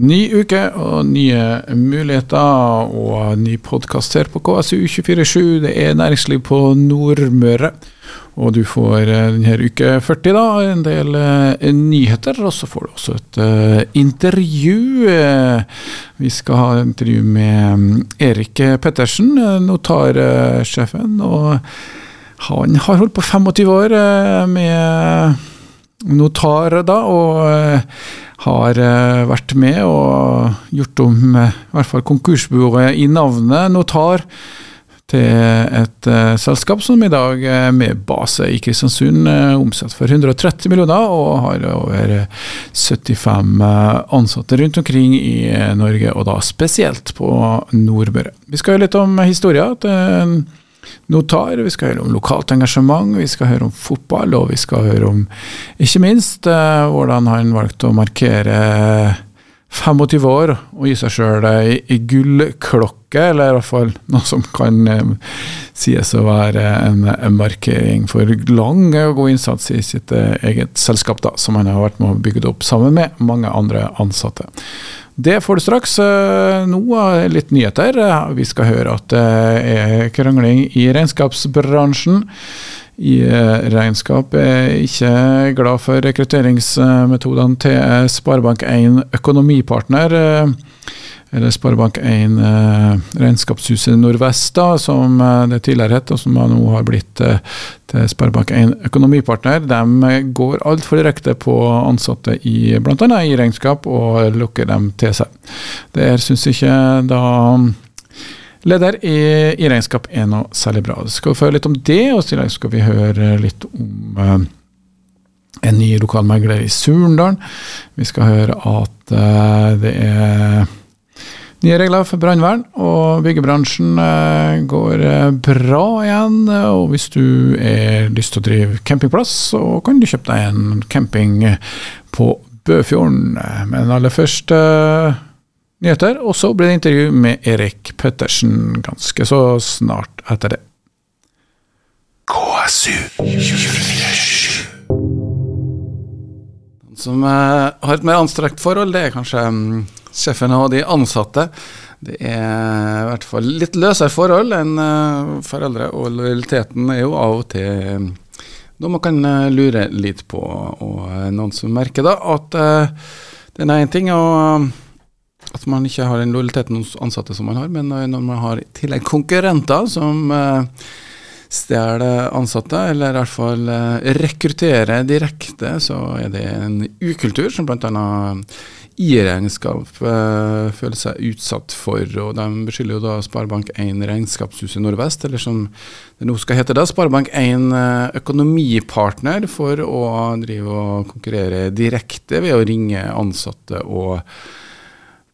Ny uke og nye muligheter og ny podkast her på KSU247. Det er næringsliv på Nordmøre. Og du får eh, denne uke 40 da, en del uh, nyheter, og så får du også et uh, intervju. Vi skal ha intervju med um, Erik Pettersen, notarsjefen. og han har holdt på 25 år med notar, da, og har uh, vært med og gjort om uh, i hvert fall konkursbyrået i navnet Notar til et uh, selskap som i dag er med base i Kristiansund, omsatt for 130 millioner og har over 75 ansatte rundt omkring i Norge, og da spesielt på Nordmøre. Vi skal høre litt om historien til notar, vi skal høre om lokalt engasjement, vi skal høre om fotball, og vi skal høre om, ikke minst, eh, hvordan han valgte å markere 25 år og gi seg sjøl ei gullklokke, eller i hvert fall noe som kan um, sies å være en, en, markering for lang og god innsats i sitt eh, eget selskap, da, som han har vært med å bygge opp sammen med mange andre ansatte. Det får du straks. Eh, nå litt nyheter. Vi skal høre at det er krangling i regnskapsbransjen. I eh, regnskap er ikke glad for rekrutteringsmetodene til Sparebank1 Økonomipartner eller Sparebank1 eh, Regnskapshuset Nordvest, da, som eh, det tidligere het, og som nå har blitt eh, til Sparebank1 Økonomipartner, de går altfor direkte på ansatte i bl.a. i regnskap, og lukker dem til seg. Det syns ikke da leder i, i, regnskap er noe særlig bra. Vi skal få høre litt om det, og i tillegg skal vi høre litt om eh, en ny lokalmegler i Surndalen. Vi skal høre at uh, det er Nye regler for brannvern, og byggebransjen eh, går eh, bra igjen. Og hvis du har lyst til å drive campingplass, så kan du kjøpe deg en camping på Bøfjorden. Men aller først eh, nyheter, og så blir det intervju med Erik Pettersen ganske så snart etter det. KSU 247. Den som har et mer anstrengt forhold, det er kanskje mm, sjefen og de ansatte. Det er i hvert fall litt løsere forhold enn uh, foreldre, og lojaliteten er jo av og til um, noe man kan uh, lure litt på. Og noen som merker da at det er én ting at man ikke har den lojaliteten hos ansatte som man har, men når man har i tillegg konkurrenter som stjeler ansatte, eller i hvert fall rekrutterer direkte, så er det en ukultur som bl.a i-regnskap eh, føler seg utsatt for. og De beskylder jo da Sparebank1 Regnskapshuset Nordvest, eller som det nå skal hete da, Sparebank1 uh, Økonomipartner, for å drive og konkurrere direkte ved å ringe ansatte og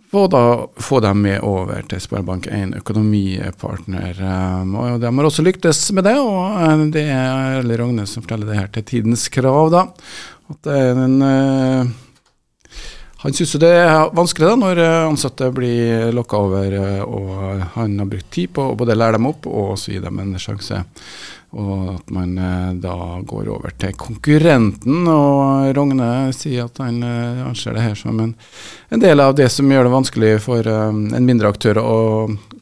få, da, få dem med over til Sparebank1 Økonomipartner. Um, og De har også lyktes med det, og uh, det er Erle Rogne som forteller det her til Tidens Krav. da, at det er en han syns det er vanskelig da, når eh, ansatte blir lokka over, eh, og han har brukt tid på å både lære dem opp og gi dem en sjanse. Og at man eh, da går over til konkurrenten. Og Rogne sier at han anser det her som en, en, del av det som gjør det vanskelig for en mindre aktør å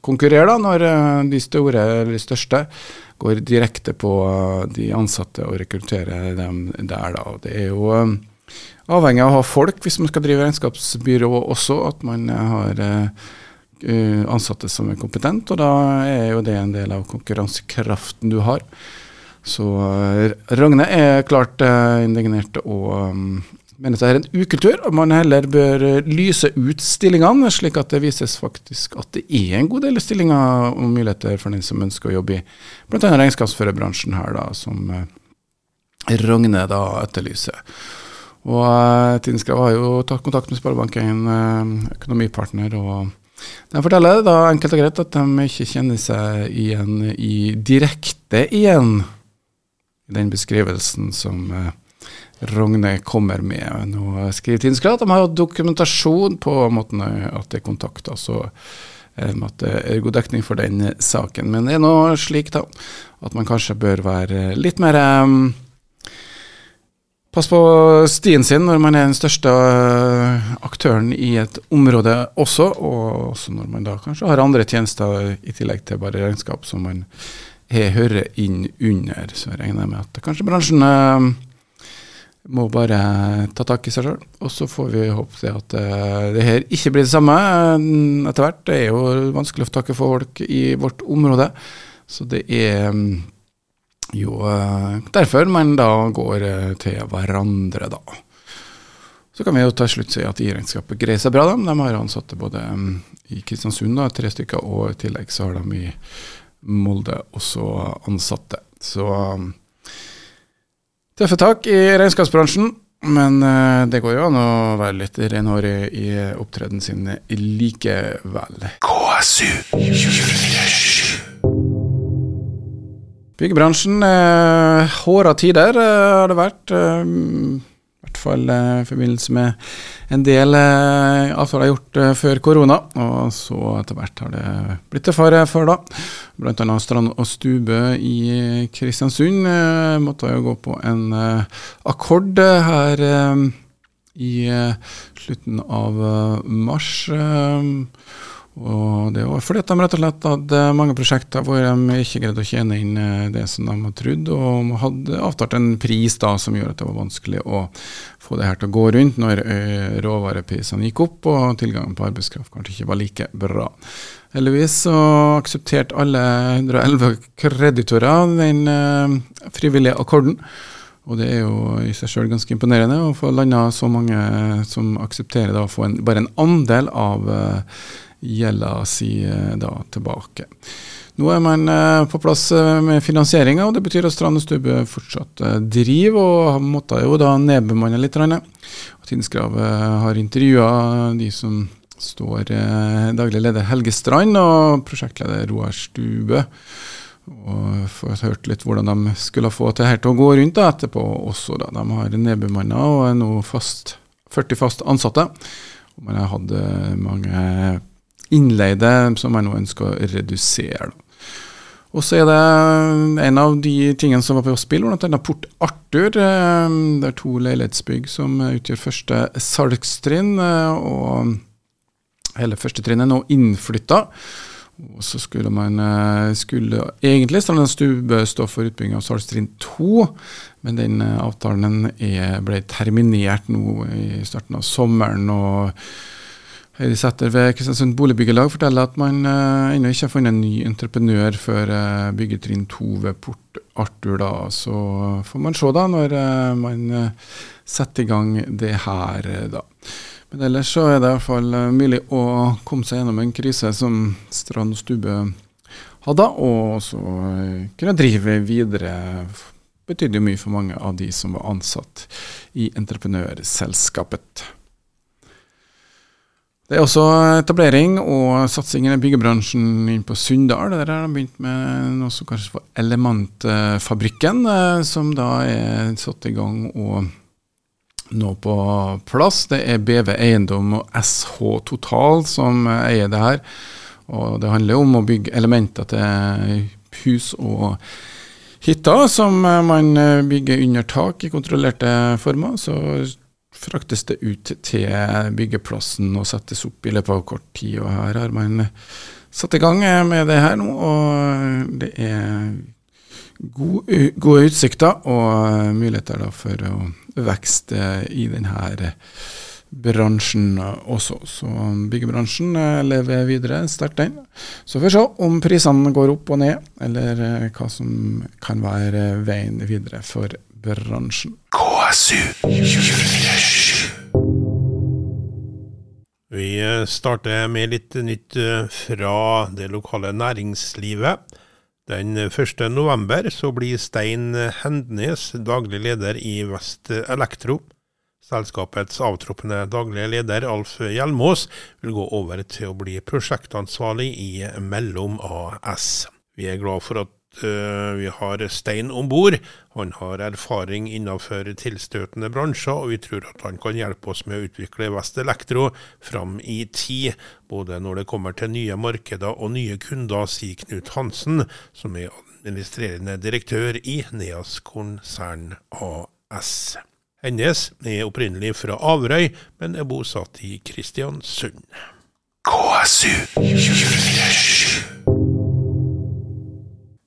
konkurrere, da, når de store eller de største går direkte på de ansatte og rekrutterer dem der. da. Det er jo avhengig av å ha folk hvis man skal drive regnskapsbyrå også, at man har uh, ansatte som er kompetente. Og da er jo det en del av konkurransekraften du har. Så Rogne er klart indignert og um, mener det er en ukultur. og Man heller bør lyse ut stillingene, slik at det vises faktisk at det er en god del stillinger og muligheter for den som ønsker å jobbe i bl.a. regnskapsførerbransjen her, da, som Ragne da etterlyser. Og uh, Tidenskrav har jo tatt kontakt med Sparebanken, uh, økonomipartner, og de forteller da enkelt og greit at de ikke kjenner seg igjen i direkte igjen i den beskrivelsen som uh, Rogne kommer med. Nå skriver Tidenskrav at de har dokumentasjon på måten at det er kontakt. altså at det er god dekning for den saken. Men det er nå slik da, at man kanskje bør være litt mer um, passe på stien sin når man er den største eh, aktøren i et område også, og også når man da kanskje har andre tjenester i tillegg til bare regnskap som man hører inn under. Så jeg regner med at kanskje bransjen eh, må bare ta tak i seg sjøl. Og så får vi håpe det at uh, det her ikke blir det samme etter hvert. Det er jo vanskelig å få tak i folk i vårt område. Så det er um, jo uh, derfor man da går til hverandre, da. Så kan vi jo til slutt si at I-regnskapet greier seg bra. De har ansatte både um, i Kristiansund, da, tre stykker, og i tillegg så har de i Molde også ansatte. Så um, Tøffe tak i regnskapsbransjen, men uh, det går jo an å være litt renhårig i opptredenen sin likevel. KSU 247. Byggebransjen, uh, håra tider uh, har det vært. i hvert fall eh, i forbindelse med en del eh, avtaler gjort eh, før korona. Og så etter hvert har det blitt til fare før da. Blant annet Strand og Stube i Kristiansund måtte jo gå på en akkord her i slutten av mars. Og det var fordi at de rett og slett hadde mange prosjekter hvor de ikke greide å tjene inn eh, det som de hadde trodd, og hadde avtalt en pris da som gjorde at det var vanskelig å få det her til å gå rundt når eh, råvareprisene gikk opp og tilgangen på arbeidskraft kanskje ikke var like bra. Heldigvis så aksepterte alle 111 kreditorer den eh, frivillige akkorden. Og det er jo i seg sjøl ganske imponerende å få landa så mange som aksepterer da å få en, bare en andel av uh, gjelda si eh, da tilbake. Nå er man eh, på plass eh, med finansieringa, og det betyr at Strand og Stubbe fortsatt driver, og måtte jo da nedbemanne litt. Tidenskrav har intervjua de som står daglig leder Helge Strand og prosjektleder Roar Stube. Og fått hørt litt hvordan de skulle få til her til å gå rundt da, etterpå også. Da. De har nedbemanna og er nå fast, 40 fast ansatte. Og man har hatt mange innleide som jeg nå ønsker å redusere. Og så er det en av de tingene som var på spill, bl.a. Port Arthur. Eh, det er to leilighetsbygg som utgjør første salgstrinn. Eh, og hele første trinn er nå innflytta. Og så skulle man eh, skulle egentlig Strand Stube stå for utbygging av salgstrinn to, men den avtalen er, ble terminert nå i starten av sommeren. og Heidi Sæther ved Kristiansund Boligbyggelag forteller at man uh, ennå ikke har funnet en ny entreprenør før uh, byggetrinn to ved Port Arthur. Da. Så får man se da når uh, man setter i gang det her. da. Men ellers så er det i hvert fall mulig å komme seg gjennom en krise som Strand og Stube hadde, og så kunne drive videre. Betydde mye for mange av de som var ansatt i entreprenørselskapet. Det er også etablering og satsing i byggebransjen inn på Sunndal. Der har de begynt med noe som kanskje var Elementfabrikken, eh, som da er satt i gang og nå på plass. Det er BV Eiendom og SH Total som eier det her. Og det handler om å bygge elementer til hus og hytter som man bygger under tak i kontrollerte former. Så fraktes det ut til byggeplassen og settes opp i løpet av kort tid. Og her har man satt i gang med det her nå, og det er gode, gode utsikter og muligheter for å vekste i denne bransjen også. Så byggebransjen lever videre sterkt, den. Så får vi se om prisene går opp og ned, eller hva som kan være veien videre for bransjen. KSU Vi starter med litt nytt eh, fra det lokale næringslivet. Den 1. november så blir Stein Hendnes daglig leder i Vest Elektro. Selskapets avtroppende daglige leder Alf Hjelmås vil gå over til å bli prosjektansvarlig i Mellom AS. Vi er glad for at vi har Stein om bord. Han har erfaring innenfor tilstøtende bransjer, og vi tror at han kan hjelpe oss med å utvikle Vest Elektro fram i tid, både når det kommer til nye markeder og nye kunder, sier Knut Hansen, som er administrerende direktør i Neas konsern AS. Hennes er opprinnelig fra Averøy, men er bosatt i Kristiansund. KSU 247.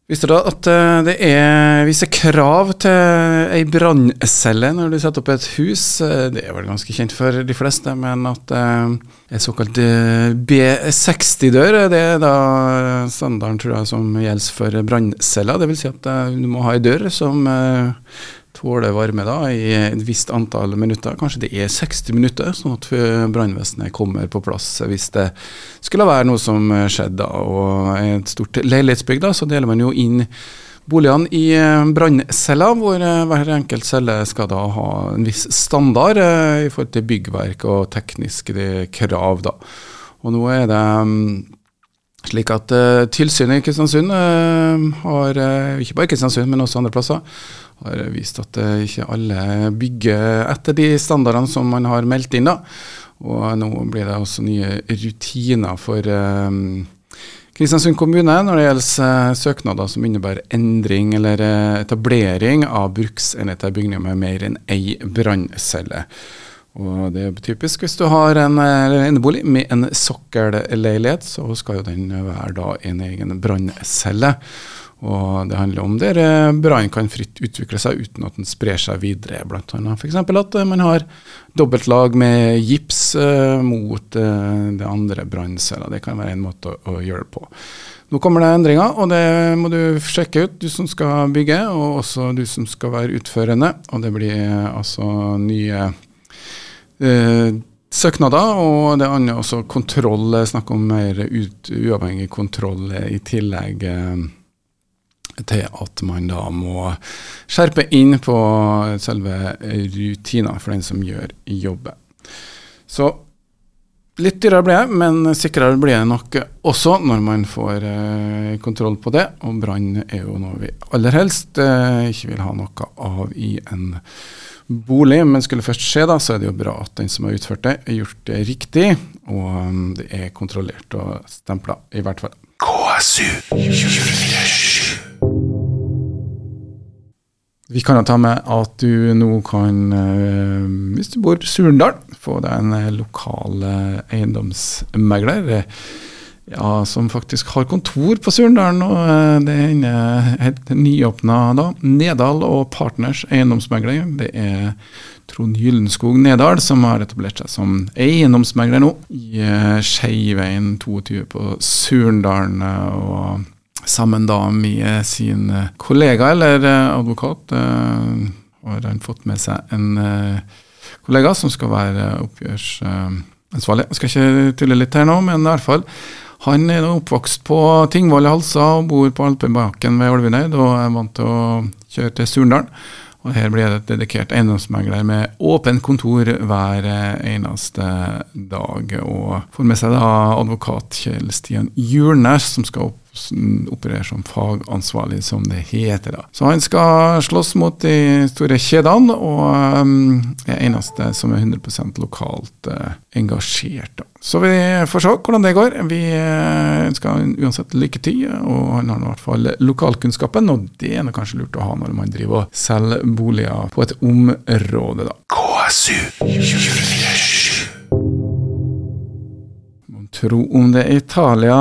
Visste du at eh, det er visse krav til ei branncelle når du setter opp et hus? Eh, det er vel ganske kjent for de fleste, men at ei eh, såkalt B60-dør det er da standarden tror jeg, som gjelder for brannceller. Dvs. Si at du må ha ei dør som tåle varme da, i et visst antall minutter. Kanskje det er 60 minutter, sånn at brannvesenet kommer på plass hvis det skulle være noe som skjedde. og et stort leilighetsbygg da, så deler man jo inn boligene i eh, brannceller, hvor eh, hver enkelt celle skal da ha en viss standard eh, i forhold til byggverk og tekniske krav. da. Og nå er det mm, slik at uh, tilsynet i Kristiansund uh, har, uh, ikke bare i Kristiansund, men også andre plasser, har vist at uh, ikke alle bygger etter de standardene som man har meldt inn. da. Og nå blir det også nye rutiner for Kristiansund kommune når det gjelder søknader som innebærer endring eller etablering av bruksenheter i bygninger med mer enn ei branncelle. Og det er typisk hvis du har en enebolig med en sokkelleilighet, så skal jo den være da en egen branncelle. Og det handler om der brannen kan fritt utvikle seg uten at den sprer seg videre. Annet f.eks. at man har dobbeltlag med gips uh, mot det andre brannceller. Det kan være en måte å, å, gjøre det på. Nå kommer det endringer, og det må du sjekke ut, du som skal bygge, og også du som skal være utførende. Og det blir altså nye eh, søknader, og det andre også kontroll. Snakk om mer ut, uavhengig kontroll i tillegg eh, til at man da må skjerpe inn på selve rutina for den som gjør jobben. Så litt dyrere blir det, men sikrere blir det nok også når man får eh, kontroll på det. Og brann er jo noe vi aller helst eh, ikke vil ha noe av i en bolig. Men skulle først skje, da, så er det jo bra at den som har utført det, har gjort det riktig. Og um, det er kontrollert og stempla, i hvert fall. KSU 247. Vi kan jo ta med at du nå kan, uh, hvis du bor i Surndal, få deg en uh, lokal uh, eiendomsmegler ja, som faktisk har kontor på Surndalen. og eh, Det er helt nyåpna da. Nedal og Partners eiendomsmegler. Det er Trond Gyllenskog Nedal som har etablert seg som eiendomsmegler nå i Skeiveien 22 på Surndalen. og sammen da med sin kollega eller advokat har han fått med seg en kollega som skal være oppgjørsansvarlig. Jeg skal ikke tulle litt her nå, men i hvert fall han er oppvokst på Tingvoll i Halsa og bor på Alpebakken ved Olvineid og er vant til å kjøre til Surndalen. Og Her blir det et dedikert eiendomsmegler med åpent kontor hver eneste dag. Og får med seg da advokat Kjell Stian Julnes, som skal opp opererer som fagansvarlig, som det heter. da. Så han skal slåss mot de store kjedene, og um, er eneste som er 100% lokalt uh, engasjert. da. Så vi får se hvordan det går. Vi ønsker han uansett lykke til, og han har i hvert fall lokalkunnskapen, og det er kanskje lurt å ha når man driver og selger boliger på et område, da. KSU 24 tro om det er Italia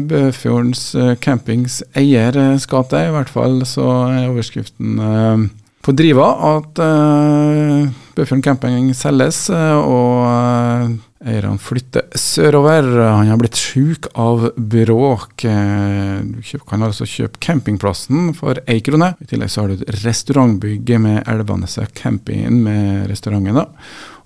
Bøfjordens campings eier skal til. I hvert fall så er overskriften eh, på Driva at Bøfjorden camping selges, og eierne flytter sørover. Han har blitt sjuk av bråk. Du kan altså kjøpe campingplassen for én krone. I tillegg så har du et restaurantbygg med Elvaneset camping med restauranten. da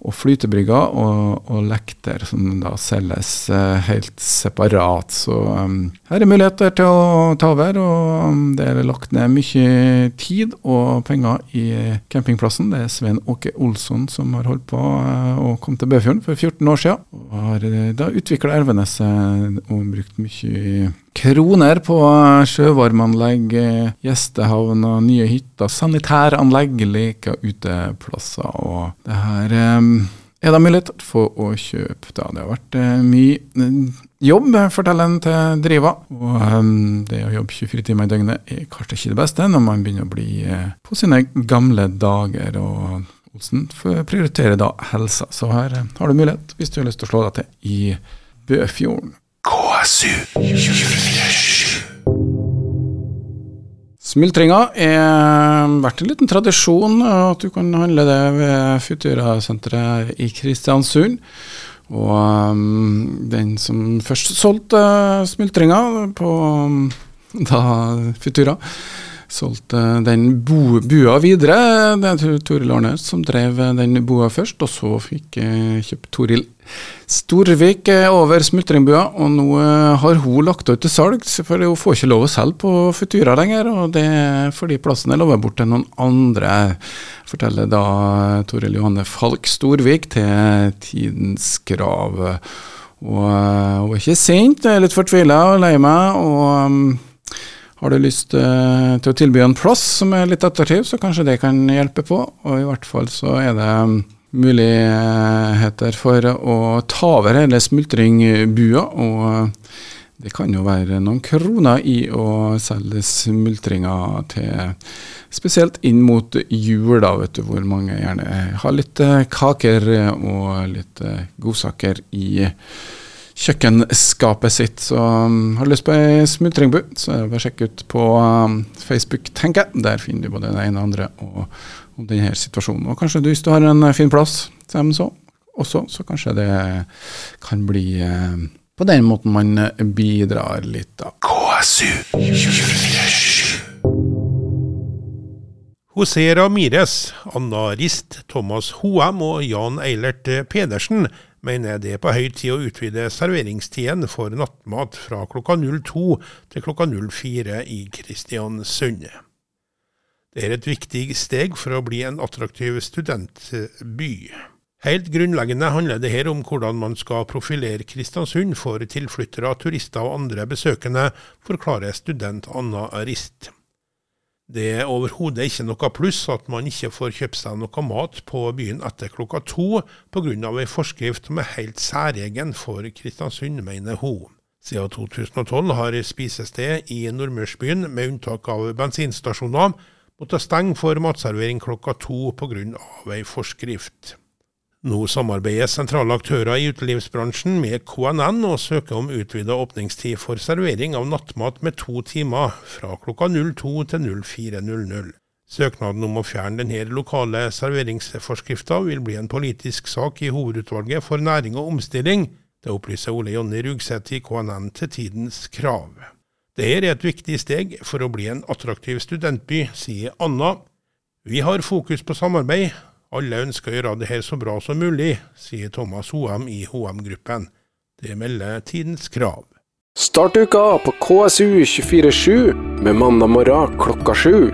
og flytebrygger og, og, lekter som da selges eh, helt separat. Så um, her er muligheter til å ta over, og um, det er lagt ned mye tid og penger i campingplassen. Det er Svein Åke Olsson som har holdt på uh, og kom til Bøfjorden for 14 år siden. Og har uh, da utvikla Erveneset og brukt mye kroner på sjøvarmeanlegg, gjestehavn og nye hytter, sanitæranlegg, leker, uteplasser og det her um, er det mulighet for å kjøpe. Da. Det har vært uh, mye jobb, forteller han til Driva. Og det å jobbe 24 timer i døgnet er kanskje ikke det beste når man begynner å bli på sine gamle dager. og Olsen prioriterer da helsa. Så her eh, har du mulighet, hvis du har lyst til å slå deg til i Bøfjorden. KSU 247. Smultringa er vært en liten tradisjon at du kan handle det ved Futura-senteret i Kristiansund. Og um, den som først solgte smultringa på da Futura, solgte den bo, bua videre. Det er Toril Arnes som drev den bua først, og så fikk eh, kjøpt Toril Storvik over smultringbua, og nå eh, har hun lagt ut til salg, for hun får ikke lov å selge på Futura lenger. og Det er fordi plassen er lovet bort til noen andre, forteller da Toril Johanne Falk Storvik til Tidens Krav. Og eh, hun er ikke sint, er litt fortvila og lei meg. og mm, har du lyst til å tilby en plass som er litt attraktiv, så kanskje det kan hjelpe på. Og i hvert fall så er det muligheter for å ta over hele smultringbua. Og det kan jo være noen kroner i å selge smultringer til Spesielt inn mot jul, da, vet du, hvor mange gjerne har litt eh, kaker og litt eh, godsaker i kjøkkenskapet sitt. Så um, har du lyst på ei smultringbu, så er det bare å sjekke ut på um, Facebook, tenker jeg. Der finner du både det ene og andre. og om denne situasjonen. Og kanskje du, hvis du har en eh, fin plass så, også, så kanskje det kan bli uh, på den måten man eh, bidrar litt, da. KSU 247. José Ramires, Anna Rist, Thomas Hoem og Jan Eilert Pedersen mener det er på høy tid å utvide serveringstiden for nattmat fra klokka 02 til klokka 04 i Kristiansund. Det er et viktig steg for å bli en attraktiv studentby. Helt grunnleggende handler det her om hvordan man skal profilere Kristiansund for tilflyttere, turister og andre besøkende, forklarer student Anna Rist. Det er overhodet ikke noe pluss at man ikke får kjøpt seg noe mat på byen etter klokka to, pga. ei forskrift som er helt særegen for Kristiansund, mener hun. Siden 2012 har spisested i Nordmørsbyen, med unntak av bensinstasjoner, måtte stenge for matservering klokka to pga. ei forskrift. Nå samarbeider sentrale aktører i utelivsbransjen med KNN og søker om utvida åpningstid for servering av nattmat med to timer, fra klokka 02 til 04.00. Søknaden om å fjerne denne lokale serveringsforskrifta vil bli en politisk sak i Hovedutvalget for næring og omstilling. Det opplyser Ole Jonny Rugseth i KNN til Tidens Krav. Dette er et viktig steg for å bli en attraktiv studentby, sier Anna. Vi har fokus på samarbeid. Alle ønsker å gjøre det her så bra som mulig, sier Thomas Hoem i HM-gruppen. Det melder Tidens Krav. Start uka på KSU247 med mandag morgen klokka sju.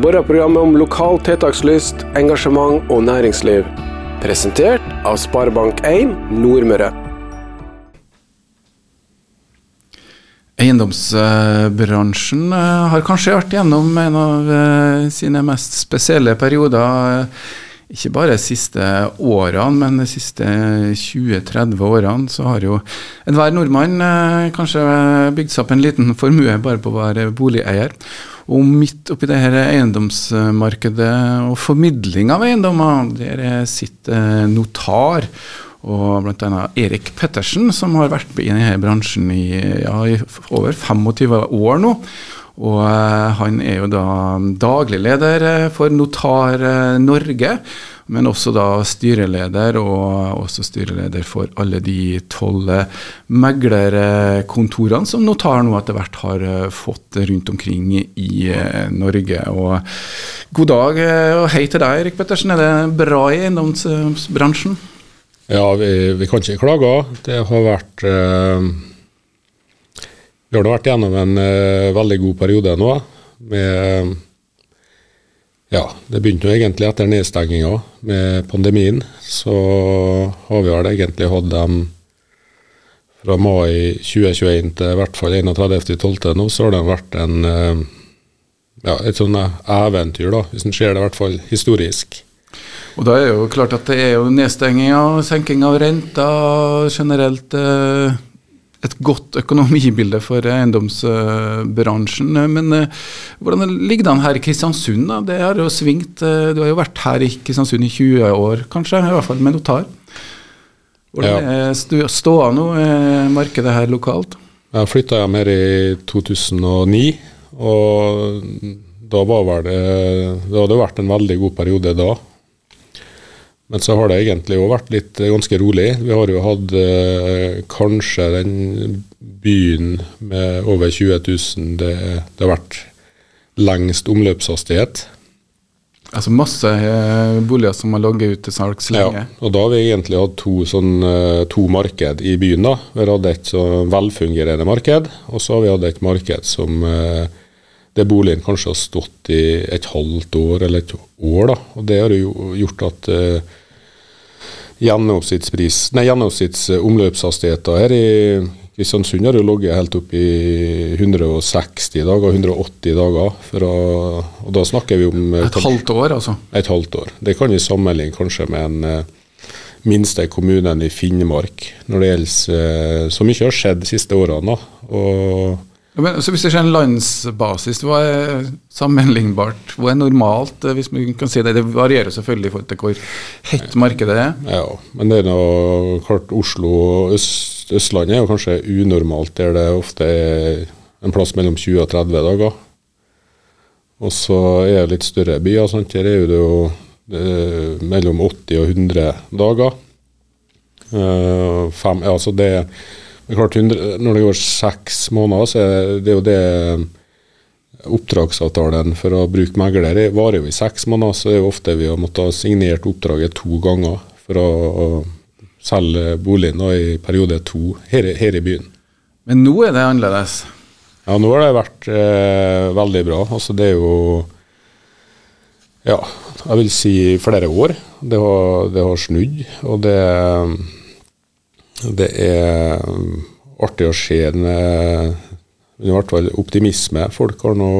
Morgenprogrammet om lokal tiltakslyst, engasjement og næringsliv. Presentert av Sparebank1 Nordmøre. Eiendomsbransjen eh, har kanskje vært gjennom en av eh, sine mest spesielle perioder. Ikke bare de siste årene, men de siste 20-30 årene så har jo enhver nordmann eh, kanskje bygd seg opp en liten formue bare på å være boligeier. Og midt oppi det her eiendomsmarkedet og formidling av eiendommer, der sitter notar og bl.a. Erik Pettersen, som har vært i denne bransjen i, ja, i over 25 år nå. Og uh, han er jo da daglig leder eh, for Notar uh, Norge, men også da styreleder, og også styreleder for alle de tolv meglerkontorene som Notar nå etter hvert har fått rundt omkring i Norge. Og god dag og hei til deg, Erik Pettersen. Er det bra i eiendomsbransjen? Ja, vi, vi, kan ikke klage. Det har vært eh, Vi har vært gjennom en uh, veldig god periode nå. Med Ja, det begynte jo egentlig etter nedstenginga med pandemien. Så har vi vel egentlig hatt dem fra mai 2021 til i hvert fall 31.12. nå, så har det vært en uh, ja, et sånt eventyr, da, hvis en ser det i hvert fall historisk. Og da er jo klart at det er jo nedstenging og senking av renta generelt eh, et godt økonomibilde for eiendomsbransjen. Men eh, hvordan ligger det an her i Kristiansund? da? Det har jo svingt. eh, Du har jo vært her i Kristiansund i 20 år, kanskje? I hvert fall med notar. Hvordan Ja. er ståa nå, eh, markedet her lokalt? Jeg flytta hjem her i 2009, og da var det Det hadde vært en veldig god periode da. Men så har det egentlig òg vært litt eh, ganske rolig. Vi har jo hatt eh, kanskje den byen med over 20 000 det, det har vært lengst omløpshastighet. Altså masse eh, boliger som har ligget ute til salgs lenge. Ja, og da har vi egentlig hatt to, sånn, eh, to marked i byen. da. Vi har hatt et så velfungerende marked, og så har vi hatt et marked som der boligen kanskje har stått i et halvt år eller et år. da. Og det har jo gjort at uh, gjennomsnittspris, nei, gjennomsnittsomløpshastigheter her i Kristiansund har jo ligget helt opp i 160 dager, 180 dager. Å, og da snakker vi om Et Et halvt år, altså. et halvt år. Det kan vi sammenligne kanskje med en uh, minste kommunen i Finnmark, når det gjelder eh, Så mye har skjedd de siste årene. da, og Men, så hvis det skjer en landsbasis, hva er sammenlignbart? Hva er normalt, eh, hvis man kan si det? Det varierer selvfølgelig i forhold til hvor hett markedet er. Ja, men det er noe, klart Oslo og Øst, Østlandet er jo kanskje unormalt, der det ofte er en plass mellom 20 og 30 dager. Og så er det litt større byer. Sant? Her er det jo eh, mellom 80 og 100 dager. Eh, fem, altså det, det er klart 100, Når det går seks måneder, så er det jo det oppdragsavtalen for å bruke megler varer jo i seks måneder, så er det jo ofte vi har måttet ha signert oppdraget to ganger for å, å selge boligen i periode to her, i- her i byen. Men nå er det annerledes. Ja, nå har det vært eh, veldig bra. Altså, det er jo Ja, jeg vil si flere år. Det har, det har snudd, og det Det er artig å se den hvert fall optimisme. Folk har nå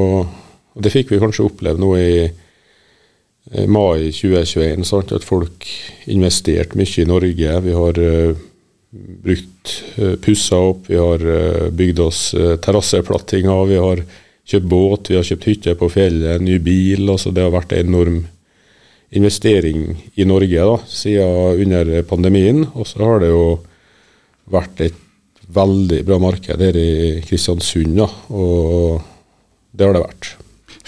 og Det fikk vi kanskje oppleve nå i, mai 2021, sant? at folk investerte mye i Norge. Vi har eh, brukt uh, pussa opp, vi har uh, bygd oss uh, terrasseplattinger, vi har kjøpt båt, vi har kjøpt hytte på fjellet, ny bil. altså Det har vært en enorm investering i Norge da, siden under pandemien. Og så har det jo vært et veldig bra marked her i Kristiansund, da, og det har det vært.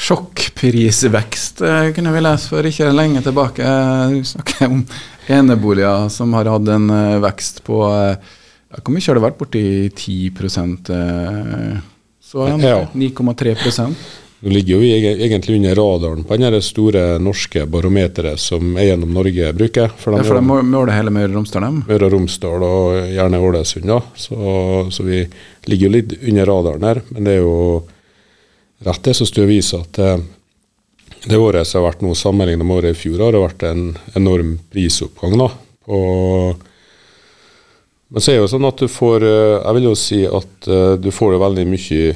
Sjokkprisvekst eh, kunne vi lese for ikke lenge tilbake. Du snakker om eneboliger som har hatt en eh, vekst på eh, Hvor mye har det vært? Borti 10 eh, Så Ja. 9,3 Nå ligger jo vi egentlig under radaren på det store norske barometeret som Eiendom Norge bruker. For Ja, for de er måler hele Møre og Romsdal, dem. Møre og Romsdal og gjerne Ålesund, da. Så, så vi ligger jo litt under radaren her. Men det er jo rett det som står i avisa at eh, det året som har vært nå sammenlignet med året i fjor, har det vært en enorm prisoppgang. da, på men så er det jo sånn at du får eh, Jeg vil jo si at eh, du får veldig mye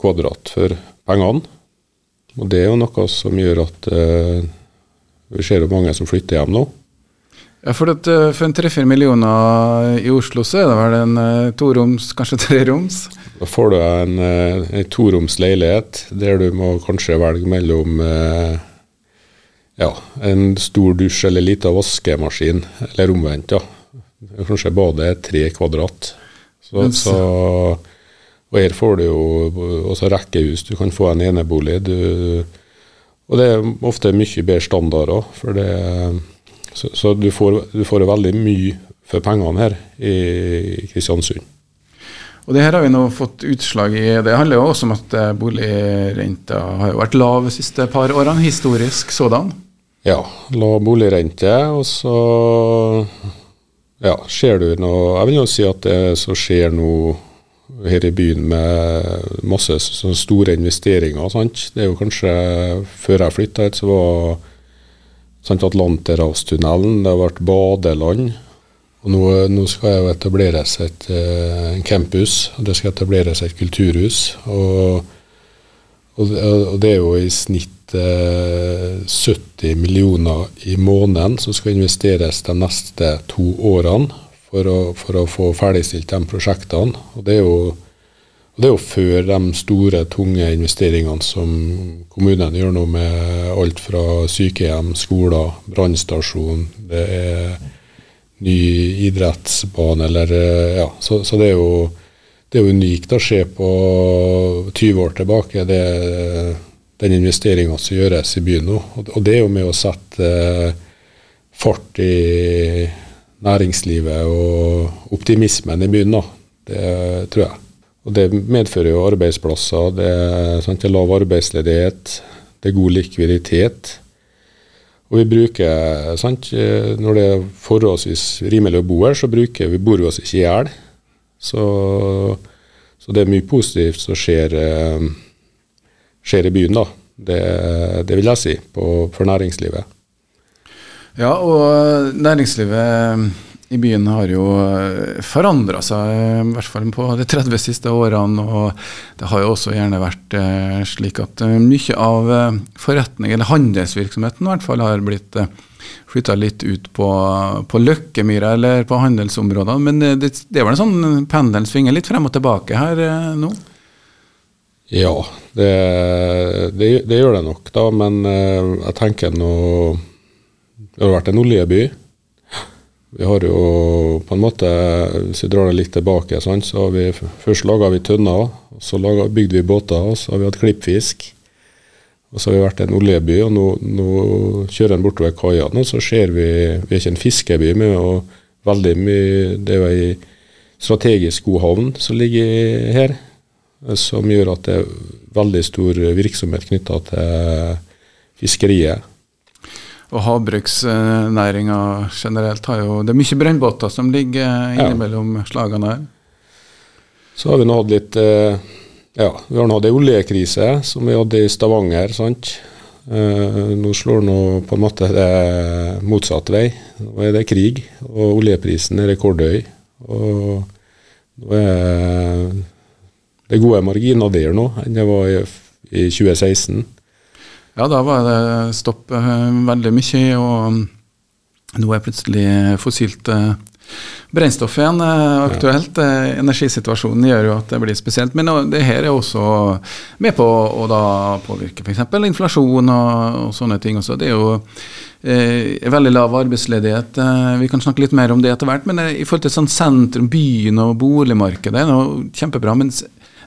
kvadrat for pengene. Og det er jo noe som gjør at eh, vi ser jo mange som flytter hjem nå. Ja, for, eh, for en tre-fire millioner i Oslo, så er det vel en eh, toroms, kanskje treroms? Da får du en, eh, en toroms leilighet der du må kanskje velge mellom eh, ja, en stor dusj eller liten vaskemaskin, eller omvendt. ja. Kanskje badet er tre kvadrat. Så, så, og her får du jo også rekkehus. Du kan få en enebolig. Du, og det er ofte mye bedre standard òg, for det så, så du får, du får veldig mye for pengene her i Kristiansund. Og det her har vi nå fått utslag i. Det handler jo også om at eh, boligrenta har vært lav de siste par årene, historisk sådan. Ja, lav boligrente, og så ja, ser du noe Jeg vil jo si at det som skjer nå her i byen med masse store investeringer. Sant? Det er jo kanskje Før jeg flytta hit, så var sant, Atlanterhavstunnelen, det vært badeland. Og nå, nå skal det jo etableres et, en campus, og det skal etableres et kulturhus. Og, og, og det er jo i snitt eh, 70 millioner i måneden som skal investeres de neste to årene for å, for å få ferdigstilt de prosjektene. Og det er jo Det er jo før de store, tunge investeringene som kommunene gjør nå med alt fra sykehjem, skoler, brannstasjon, det er ny idrettsbane eller Ja, så, så det er jo det er unikt å se på 20 år tilbake, det, den investeringa som gjøres i byen nå. Og det er jo med å sette fart i næringslivet og optimismen i byen. Det tror jeg. Og det medfører jo arbeidsplasser, det er, sant, det er lav arbeidsledighet, det er god likviditet. Og vi bruker, sant, Når det er forholdsvis rimelig å bo her, så bruker vi, bor vi oss ikke i hjel. Så, så, det er mye positivt som skjer, eh, skjer i byen, da. Det, det, vil jeg si, på, for næringslivet. Ja, og næringslivet i byen har jo eh, forandra seg, eh, i hvert fall på de 30 siste årene. Og det har jo også gjerne vært eh, slik at mye av forretning, eller handelsvirksomheten i hvert fall, har blitt flytta litt ut på, på Løkkemyra eller på handelsområdene. Men det, det er vel en sånn pendelen svinger litt frem og tilbake her nå? Ja, det, det, det gjør det nok, da. Men jeg tenker nå Det har vært en oljeby. Vi har jo på en måte, Hvis vi drar det litt tilbake, sånn, så har vi først laga tønner, så laget, bygde vi båter, og så har vi hatt klippfisk. Og så har vi vært en oljeby, og nå, nå kjører en bortover kaia. Nå så ser vi Vi er ikke en fiskeby, men veldig mye Det er jo ei strategisk god havn som ligger her, som gjør at det er veldig stor virksomhet knytta til fiskeriet. Og havbruksnæringa generelt har jo Det er mye brønnbåter som ligger innimellom ja. slagene her. Så har vi nå hatt litt eh, Ja, vi har nå hatt ei oljekrise som vi hadde i Stavanger. sant? Uh, nå slår nå på en måte det motsatt vei. Nå er det krig, og oljeprisen er rekordhøy. Og nå er det gode marginer der nå enn det var i, i 2016. Ja, da var det stopp eh, veldig mye, og nå er plutselig fossilt eh, brennstoff igjen eh, aktuelt. Energisituasjonen gjør jo at det blir spesielt. Men det her er også med på å da påvirke f.eks. inflasjon og, og, sånne ting. Også. Det er jo eh, veldig lav arbeidsledighet. Vi kan snakke litt mer om det etter hvert. Men i forhold til sånn sentrum, byen og boligmarkedet, er det kjempebra. mens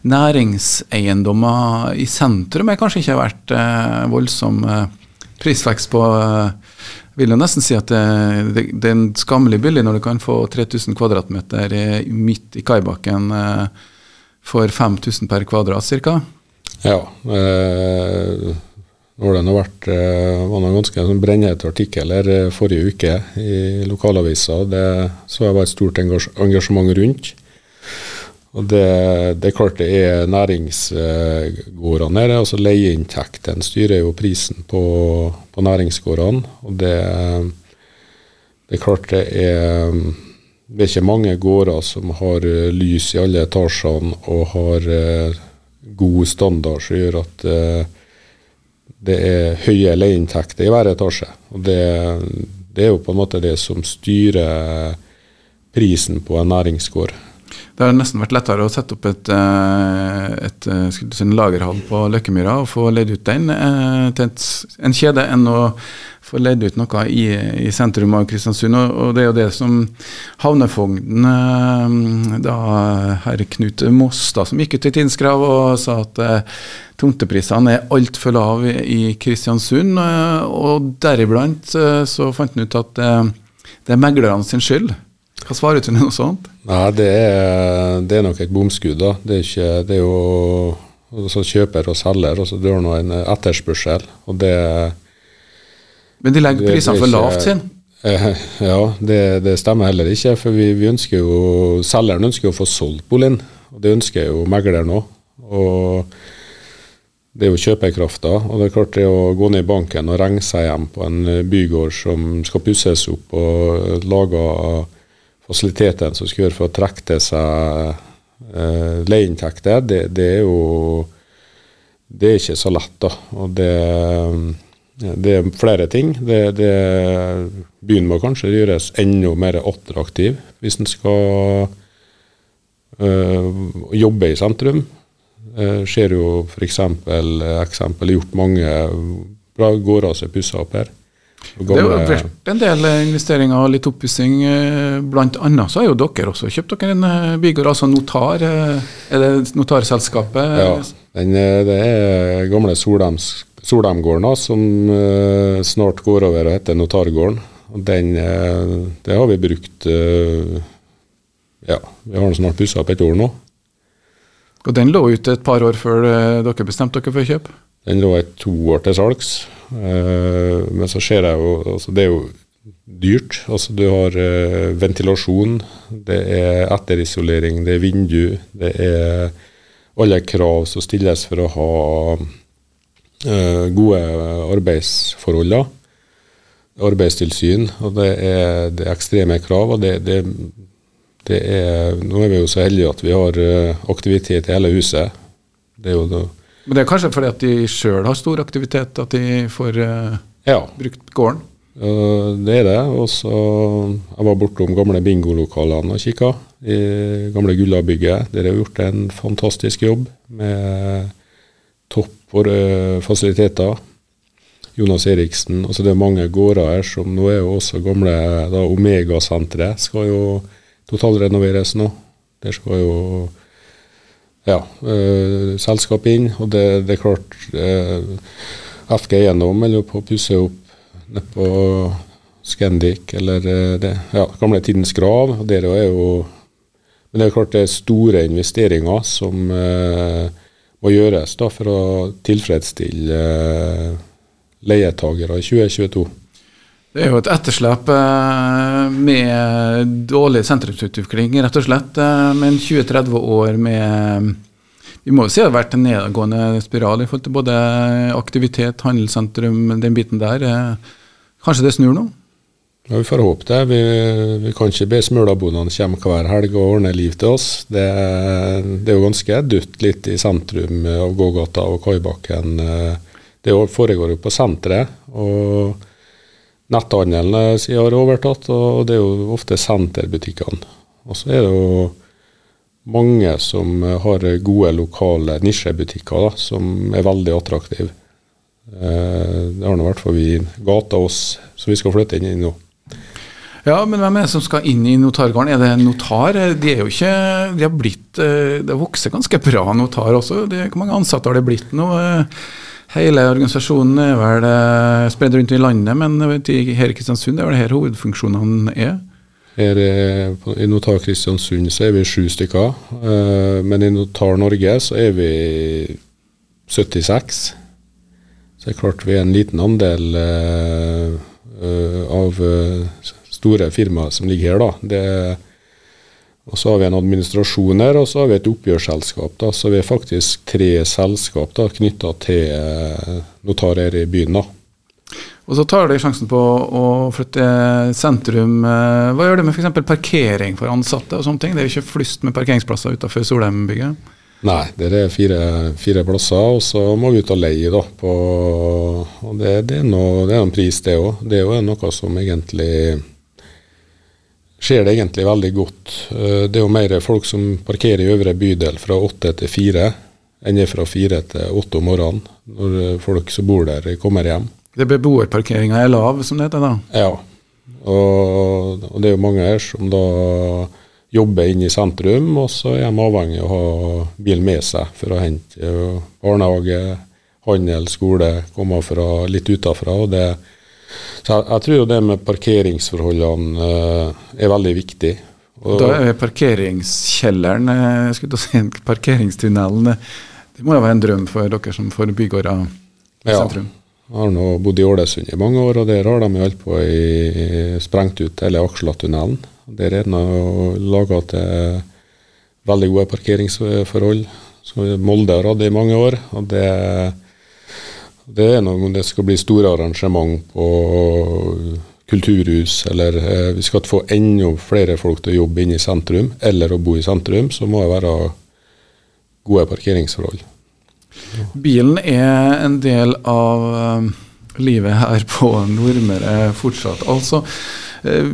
næringseiendommer i sentrum er kanskje ikke vært eh, voldsom eh, prisvekst på eh, vil jo nesten si at det, det, det, er en skammelig billig når du kan få 3000 kvadratmeter midt i kaibakken eh, for 5000 per kvadrat ca. Ja. Eh, når det har vært eh, var en ganske brennhete brennhet artikkel her eh, forrige uke i lokalavisa. Det så jeg var et stort engasjement rundt. Og det, det, er klart det er næringsgårdene her. altså Leieinntektene styrer jo prisen på, på næringsgårdene. Og det, det, er klart det er Det er ikke mange gårder som har lys i alle etasjene og har uh, god standard som gjør at uh, det er høye leieinntekter i hver etasje. Og det, det er jo på en måte det som styrer prisen på en næringsgård. Det har nesten vært lettere å sette opp et, eh, et, et eh, en lagerhall på Løkkemyra og få leid ut den eh, til et, en kjede, enn å få leid ut noe i, i sentrum av Kristiansund. Og, og, det er jo det som havnefogden, da herr Knut Mostad, som gikk ut i tidskrav og sa at tomteprisene er altfor lave i Kristiansund. Og deriblant så fant han ut at det er meglerne sin skyld. Hva svarer du til noe sånt? Nei, det er, det er nok et bomskudd. da. Det er, ikke, det er jo så kjøper og selger, og så dør nå en etterspørsel. og det Men de legger prisene for lavt, sin? Eh, ja, det, det, stemmer heller ikke. For vi, vi ønsker jo, selgeren ønsker jo å få solgt boligen. Og det ønsker jo megleren òg. Og det er jo kjøpekrafta. Og det er klart det å gå ned i banken og regne seg hjem på en bygård som skal pusses opp og lage fasilitetene som skal gjøre for å trekke til seg uh, leieinntekter, det, det, er jo det er ikke så lett. da. Og det, Det er flere ting. Det, byen må kanskje gjøres enda mer attraktiv hvis en skal uh, jobbe i sentrum. Det skjer jo f.eks. eksempel gjort mange bra gårder som er pussa opp her. Det har vært en del investeringer og litt oppussing. Blant annet så har jo dere også kjøpt dere en eh, bygård, altså Notar. eh, Er det notarselskapet? Ja, den, eh, det er gamle Solheimgården som eh, snart går over og heter Notargården. Den, eh, det har vi brukt eh, Ja, vi har den snart pussa opp et år nå. Og den lå ute et par år før eh, dere bestemte dere for kjøp? Den lå i to år til salgs. Uh, men så ser jeg jo altså Det er jo dyrt. Altså du har uh, ventilasjon, det er etterisolering, det er vindu, det er alle krav som stilles for å ha uh, gode arbeidsforhold. Arbeidstilsyn, og det er, det er ekstreme krav. og det, det, det er, Nå er vi jo så heldige at vi har aktivitet i hele huset. Det er jo da, Men det er kanskje fordi at de sjøl har stor aktivitet, at de får uh, Ja, brukt gården? Uh, det er det. Og så Jeg var bortom gamle bingolokalene og kikka. I gamle Gullabygget. Der har gjort en fantastisk jobb med topp øh, fasiliteter. Jonas Eriksen. Altså det er mange gårder her som nå er jo også gamle da Omega-senteret skal jo totalrenoveres nå. Der skal jo ja, øh, selskap inn. Og det, det er klart øh, FG Eiendom holder på å pusse opp nede på Scandic, eller øh, det, ja, gamle Tidens Grav. og Der er jo Men det er klart det er store investeringer som eh, må gjøres da for å tilfredsstille øh, leietagere i 2022. Det er jo et etterslep eh, med dårlig sentrumsutvikling, rett og slett. Men 20-30 år med Vi må jo si det har vært en nedadgående spiral i forhold til både aktivitet, handelssentrum, den biten der. eh. Kanskje det snur nå? Ja, Vi får håpe det. Vi, vi kan ikke be smulabondene komme hver helg og ordne liv til oss. Det, det er jo ganske dødt litt i sentrum av gågata og Kaibakken. Det foregår jo på senteret. og Netthandelen sier har overtatt, og det er jo ofte senterbutikkene. Og så er det jo mange som har gode lokale nisjebutikker da, som er veldig attraktive. Eh, Det har nå i fall vi gata oss, så vi skal flytte inn i nå. Ja, men hvem er det som skal inn i notargården? Er det en notar? De er jo ikke De har blitt eh, Det vokser ganske bra notar også. Det, hvor mange ansatte har det blitt nå? Eh, Hele organisasjonen er vel spredt spredd rundt i landet, men her i Kristiansund er vel her hovedfunksjonene er. Her eh, I Notar Kristiansund så er vi sju stykker, eh, men i Notar Norge så er vi 76. Så det er klart vi er en liten andel eh, eh, av eh, store firmaer som ligger her. da. Det er og så har vi en administrasjon her, og så har vi et oppgjørsselskap. da, Så vi er faktisk tre selskap knytta til eh, notar her i byen. da. Og så tar de sjansen på å flytte sentrum. eh, Hva gjør det med f.eks. parkering for ansatte og sånne ting? Det er jo ikke flust med parkeringsplasser utenfor Solheimbygget. Nei, det er fire, fire plasser, og så må vi ut og leie. da, på, og Det, det, er noe, det er en pris, det òg. Det er jo noe som egentlig skjer det egentlig veldig godt. Eh, Det er jo mer folk som parkerer i øvre bydel fra åtte til fire, enn er fra fire til åtte om morgenen, når eh, folk som bor der, kommer hjem. Det Beboerparkeringa er lav, som det heter da. Ja, og, og det er jo mange her som da jobber inne i sentrum, og så er de avhengig av å ha bil med seg for å hente eh, barnehage, handel, skole, komme fra litt utafra. og det så jeg, jeg tror jo det med parkeringsforholdene eh, er veldig viktig. Og, Da er parkeringskjelleren, eh, skulle si parkeringstunnelen, eh, det må jo være en drøm for dere som får bygårder i Ja. sentrum. Jeg har nå bodd i Ålesund i mange år, og der har de holdt på i sprengt ut hele Aksla-tunnelen. Der er nå laga til veldig gode parkeringsforhold. som Molde har hatt i mange år. og det, det er noe om det skal bli store arrangement på kulturhus, eller eh, vi skal få enda flere folk til å jobbe inne i sentrum, eller å bo i sentrum, så må det være gode parkeringsforhold. Bilen er en del av eh, livet her på Nordmøre fortsatt. Altså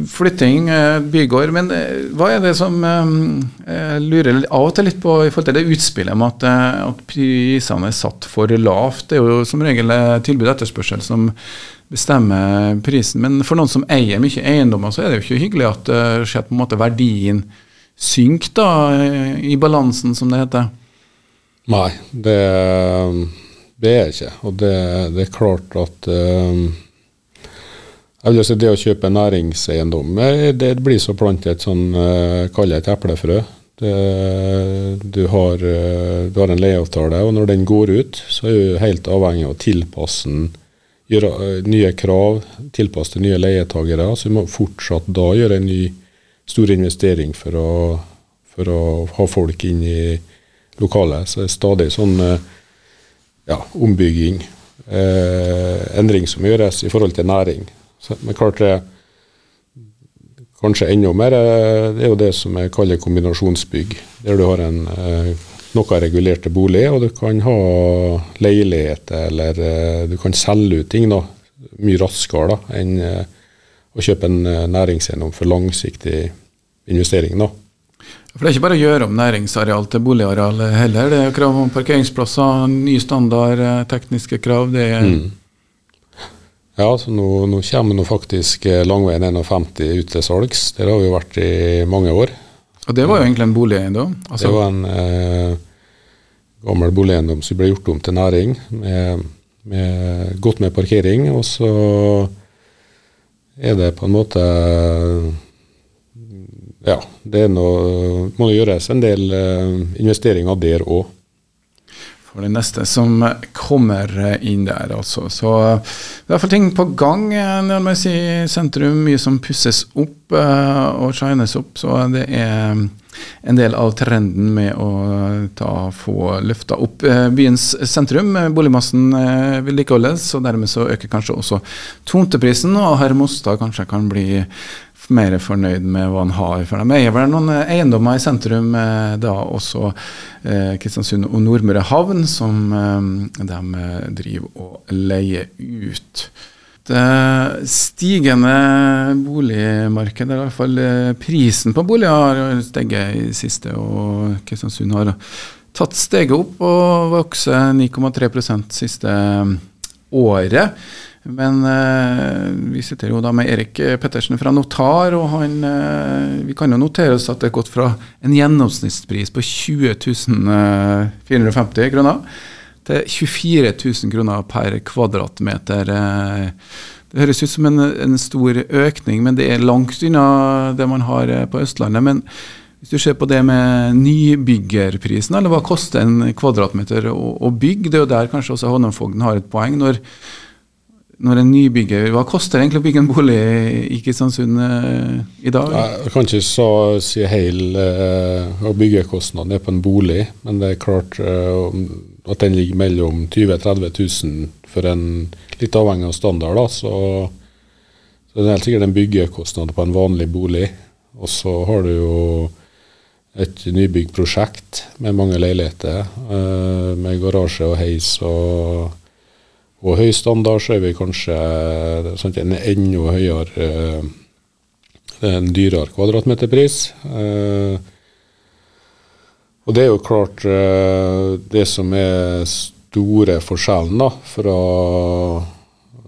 flytting, eh, bygård. Men eh, hva er det som jeg lurer av og til litt på i forhold til det utspillet med at, at prisene er satt for lavt? Det er jo som regel tilbud og etterspørsel som bestemmer prisen. Men for noen som eier mye eiendommer, så er det jo ikke hyggelig at skjer på en måte verdien synker da, i balansen, som det heter. Nei, det, det er ikke. Og det, det er klart at um, jeg Det å kjøpe næringseiendom eh, det blir så plante et sånn, kall et eplefrø. Du, har, uh, du, har, en leieavtale, og når den går ut, så er du helt avhengig av å tilpasse den, gjøre uh, nye krav, tilpasse til nye leietagere. Så du må fortsatt da gjøre en ny stor investering for å, for å ha folk inn i lokalet. Så det er stadig sånn eh, ja, ombygging, eh, endring som gjøres i forhold til næring. Men klart det kanskje enda mer eh, det er jo det som jeg kaller kombinasjonsbygg. Der du har en eh, noe regulerte bolig, og du kan ha leiligheter, eller eh, du kan selge ut ting da, mye raskere da, enn å kjøpe en næringseiendom for langsiktig investering. da. For Det er ikke bare å gjøre om næringsareal til boligareal heller. Det er krav om parkeringsplasser, ny standard, tekniske krav. det er mm. Ja, så nå, nå kommer nå faktisk eh, Langveien 51 ut til salgs. Der har vi jo vært i mange år. Og det var jo egentlig en boligeiendom? Altså. Det var en eh, gammel boligeiendom som ble gjort om til næring, med, med godt med parkering. Og så er det på en måte ja, det noe, må gjøres en del eh, investeringer der òg. For det neste som kommer inn der, altså. Så det er i hvert fall ting på gang når man sier sentrum. Mye som pusses opp uh, og shines opp. Så det er en del av trenden med å ta, få løfta opp byens sentrum. Boligmassen vedlikeholdes, og dermed så øker kanskje også tomteprisen. Og herr Mostad kanskje kan bli mer fornøyd med hva han har. For dem. eier vel noen eh, eiendommer i sentrum, eh, da også eh, Kristiansund og Nordmøre havn, som de driver og leier ut. Det stigende boligmarkedet, i hvert fall prisen på boliger, har steget i siste, og Kristiansund har tatt steget opp og vokser 9,3% siste året. Men eh, vi sitter jo da med Erik Pettersen fra Notar, og han, eh, vi kan jo notere oss at det har gått fra en gjennomsnittspris på 20 450 eh, kroner til 24 000 kroner per kvadratmeter. Eh. Det høres ut som en, en, stor økning, men det er langt unna det man har eh, på Østlandet. men hvis du ser på det med nybyggerprisen, eller hva koster en kvadratmeter å, å bygge, det er jo der kanskje også Håndemfogden har et poeng. når når en nybygger Hva koster det egentlig å bygge en bolig i Kristiansund eh, i dag? Jeg kan ikke så, si heil eh, å byggekostnaden på en bolig, men det er klart eh, at den ligger mellom 20 000-30 000 for en litt avhengig av standard. Da, så, så det er helt sikkert en byggekostnad på en vanlig bolig. Og så har du jo et nybyggprosjekt med mange leiligheter, eh, med garasje og heis og og høy standard så er vi kanskje sant, en enda høyere eh, en dyrere kvadratmeterpris. Eh, og det er jo klart eh, det som er store forskjellen da, fra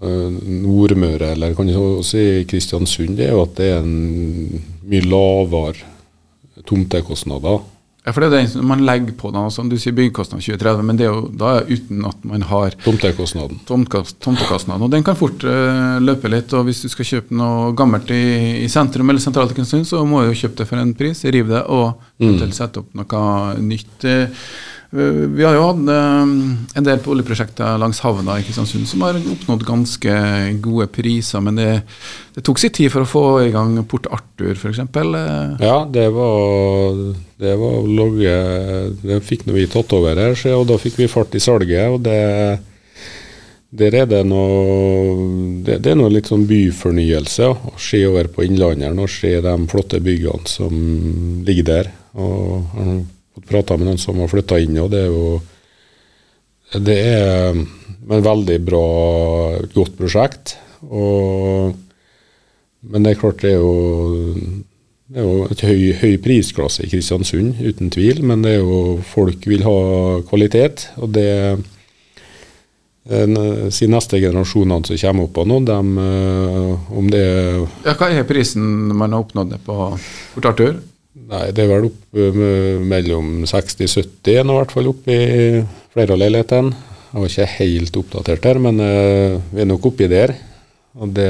Nordmøre, eller kan du si Kristiansund, det er jo at det er en mye lavere tomtekostnader ja, for det er det man legger på da, som du sier byggekostnad 2030, men det er jo da uten at man har Tomtekostnaden. Tomtekostnaden. Og den kan fort uh, løpe litt. og Hvis du skal kjøpe noe gammelt i, i sentrum eller sentralt så må du jo kjøpe det for en pris, rive det og mm. sette opp noe nytt. Uh, vi har jo hatt eh, en del oljeprosjekter langs havna i Kristiansund som har oppnådd ganske gode priser, men det, det tok sin tid for å få i gang Port Arthur f.eks. Ja, det var, det var logge, Det fikk vi tatt over her, og da fikk vi fart i salget. og det der er det noe det, er noe litt sånn byfornyelse å se over på Innlandet og se de flotte byggene som ligger der. og prata med noen som har flytta inn, og det er jo Det er et veldig bra, godt prosjekt. Og, men det er klart det er jo, det er jo et høy, høy prisklasse i Kristiansund, uten tvil. Men det er jo folk vil ha kvalitet, og det si neste generasjonene som kommer opp nå, dem, om det ja, Hva er prisen man har oppnådd på Port Arthur? Nei, Det er vel opp mellom 60-70 i hvert fall oppe i flere av leilighetene. Jeg var ikke helt oppdatert der, men uh, vi er nok oppi der. Og det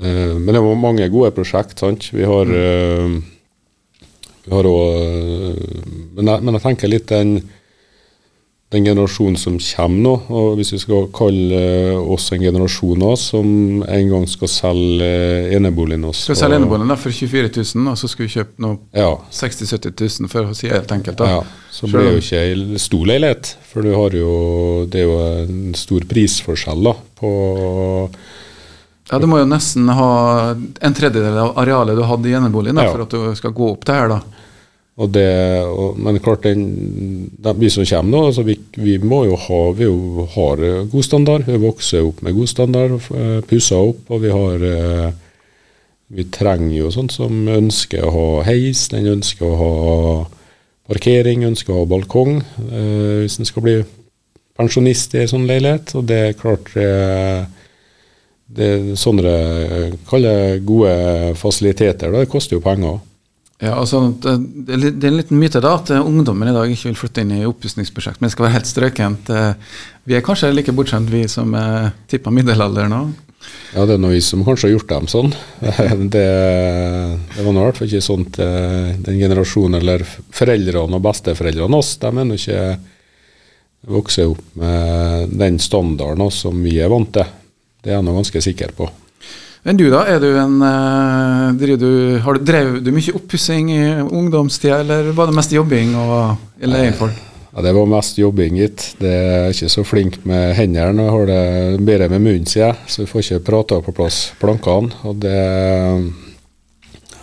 uh, Men det var mange gode prosjekt, sant. Vi har uh, Vi har òg men, men, jeg tenker litt den den generasjonen som kommer nå, og hvis vi skal kalle oss en generasjon nå, som en gang skal selge eneboligen oss Skal selge eneboligen for 24 000, og så skal vi kjøpe noe ja. 60 000-70 000, for å si helt enkelt. da. Ja, så blir det jo ikke ei stor leilighet, for du har jo, det er jo en stor prisforskjell da, på ja, Du må jo nesten ha en tredjedel av arealet du hadde i eneboligen ja. for at du skal gå opp det her. da. Og det, og, men klart, den, den, vi som kommer nå, altså vi, vi, må jo ha Vi jo har god standard. Vi vokser opp med god standard, eh, pusser opp, og vi har eh, Vi trenger jo sånt som ønsker å ha heis, den ønsker å ha parkering, ønsker å ha balkong eh, hvis en skal bli pensjonist i en sånn leilighet. Og det er klart eh, det er sånne kaller gode fasiliteter. Det koster jo penger. Ja, altså, det, er en liten myte da, at ungdommen i dag ikke vil flytte inn i oppussingsprosjekt, men det skal være helt strøkent. Eh, vi er kanskje like bortskjemt, vi som er tippa middelalder nå? Ja, det er noe vi som kanskje har gjort dem sånn. Det, det var nå i hvert fall ikke sånn til den generasjonen, eller foreldrene og besteforeldrene oss, de er nå ikke vokst opp med den standarden som vi er vant til. Det er jeg nå ganske sikker på. Men du, da? Er du en, uh, du, har du, Drev du mye oppussing i ungdomstida, eller var det mest jobbing og leiefolk? Ja, det var mest jobbing, gitt. Det er ikke så flink med hendene. Jeg har det bedre med munnen, sier jeg. Så vi får ikke prata på plass plankene. Det,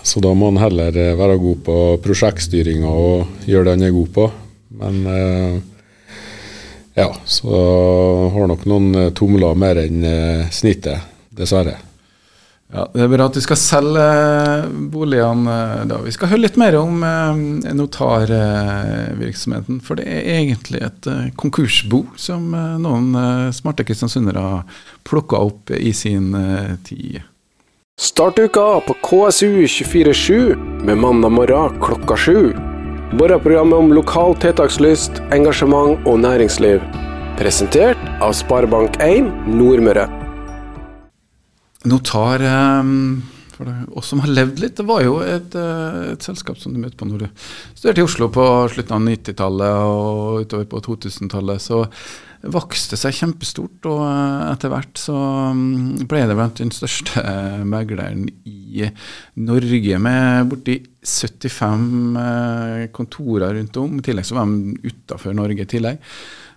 så da må en heller være god på prosjektstyringa og gjøre det en er god på. Men uh, ja, så har nok noen tomler mer enn uh, snittet, dessverre. Ja, Det er bra at du skal selge boligene. da. Vi skal høre litt mer om eh, notarvirksomheten. For det er egentlig et eh, konkursbo som eh, noen eh, smarte kristiansundere plukka opp i sin eh, tid. Start uka på KSU247 med mandag morgen klokka sju. Morgenprogrammet om lokal tiltakslyst, engasjement og næringsliv. Presentert av Sparebank1 Nordmøre notar ehm, for oss som har levd litt, det var jo et, eh, et selskap som du møtte på når du studerte i Oslo på slutten av 90-tallet og utover på 2000-tallet. Så vokste det seg kjempestort, og eh, etter hvert så mm, ble det blant den største megleren i Norge, med borti 75 eh, kontorer rundt om. I tillegg så var de utafor Norge i tillegg.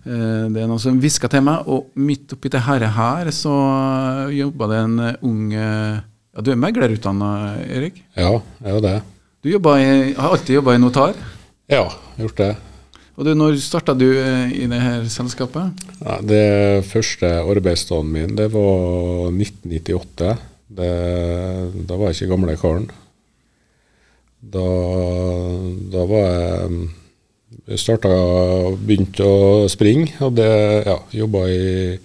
Eh, det er noen som hvisker til meg, og midt oppi det her, her så jobba det en ung ja, Du er meglerutdanna, Erik? Ja, jeg er det. Du i, har alltid jobba i notar? Ja, gjort det. Og du, Når starta du eh, i det her selskapet? Ja, det første arbeidsdagen min det var 1998. Det, da var jeg ikke gamle karen. Da, da var jeg starta begynte å springe. Hadde ja, jobba i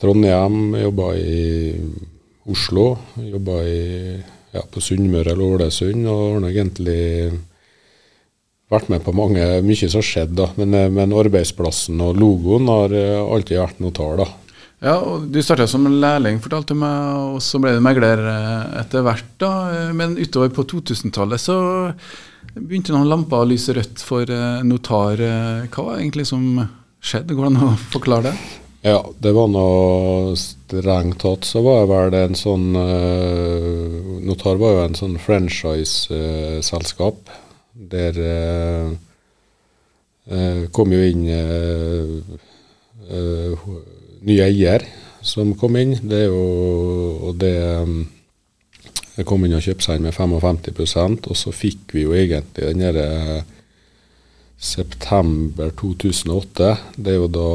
Trondheim, jobba i Oslo. Jobba ja, på Sunnmøre eller Ålesund. Og har egentlig vært med på mange, mye som har skjedd. da, men, men, arbeidsplassen og logoen har alltid vært notar. da. Ja, og Du starta som lærling, fortalte du meg, og så ble du megler eh, etter hvert. da, Men utover på 2000-tallet så begynte noen lamper å lyse rødt for eh, notar. Eh, hva var egentlig som skjedde? Går det an å forklare det? Ja, det var noe strengt tatt så var det vel en sånn Notar var jo en sånn franchise-selskap. Der kom jo inn nye eier som kom inn. Det er jo og det um, jeg kom inn og kjøpte seg inn med 55% og så fikk vi jo egentlig den derre september 2008. Det er jo da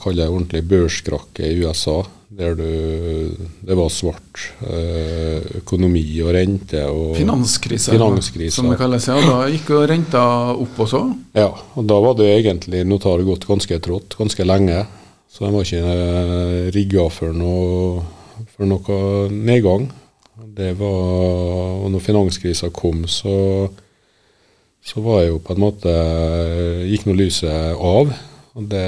kaller jeg ordentlig børskrakket i USA. Der du, det var svart eh, økonomi og rente. og Finanskrise, Finanskrise. som det kalles. Ja, da gikk jo renta opp også. Ja, og da var det egentlig Notar gått ganske trått, ganske lenge. Så de var ikke eh, rigga for noe, for noe nedgang. Det var, og når finanskrisa kom, så, så var jo på en måte Gikk nå lyset av. Og det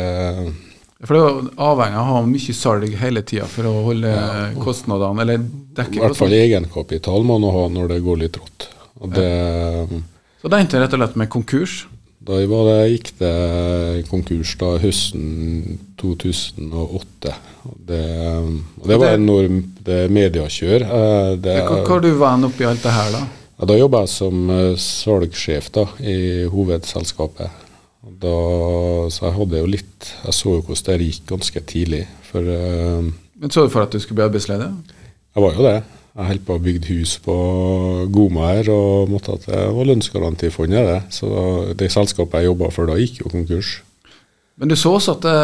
For det var avhengig av å ha mye salg hele tida for å holde kostnadene, eller I hvert fall egenkapital må man ha når det går litt rått. Det, Så det endte rett og slett med konkurs. Da var det, gikk det konkurs da høsten 2008. Og det, det var enormt mediekjør. Eh, Det, Hva hva du venn oppi alt det her, da? ja, da jobba jeg som eh, salgssjef da, i hovedselskapet. Da, så jeg hadde jo litt Jeg så jo hvordan det gikk ganske tidlig. For eh, Men Så du for at du skulle bli arbeidsledig? jeg var jo det. Jeg holdt på å bygge hus på Goma her, og måtte at det var lønnsgarantifondet, det. Så det selskapet jeg jobba for da, gikk jo konkurs. Men du så også at det,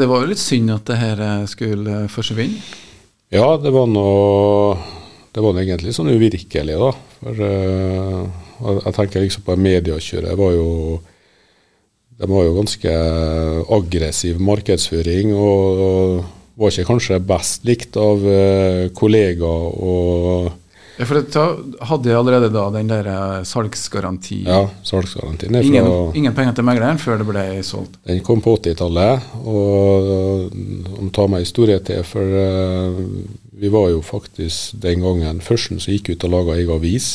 det var jo litt synd at det her skulle forsvinne? Ja, det var nå Det var noe egentlig sånn uvirkelig, da. For uh, jeg tenker liksom på mediekjøret. Det var jo De var jo ganske aggressiv markedsføring, og, og var ikke kanskje best likt av eh, kollegaer og Ja, for det hadde jeg allerede da den der salgsgarantien. ja, salgsgarantien. er ingen, fra- ingen penger til megleren før det ble solgt. Den kom på 80-tallet, og om ta meg historie til, for eh, vi var jo faktisk den gangen førsten som gikk ut og laga egen avis.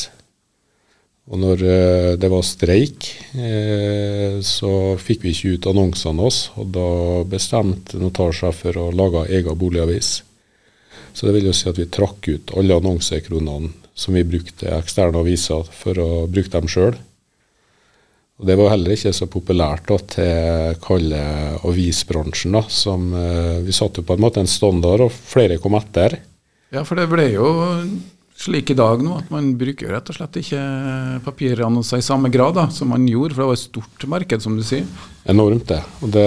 Og når eh, det var streik, eh, så fikk vi ikke ut annonsene oss, og da bestemte notar for å lage egen boligavis. Så det vil jo si at vi trakk ut alle annonsekronene som vi brukte eksterne aviser, for å bruke dem sjøl. Og Det var heller ikke så populært da, til kalle avisbransjen, da, som eh, Vi satte på en måte en standard, og flere kom etter. Ja, for det ble jo slik i dag nå at man bruker rett og slett ikke papirannonser i samme grad da, som man gjorde, for det var et stort marked, som du sier. Enormt, det. Og det,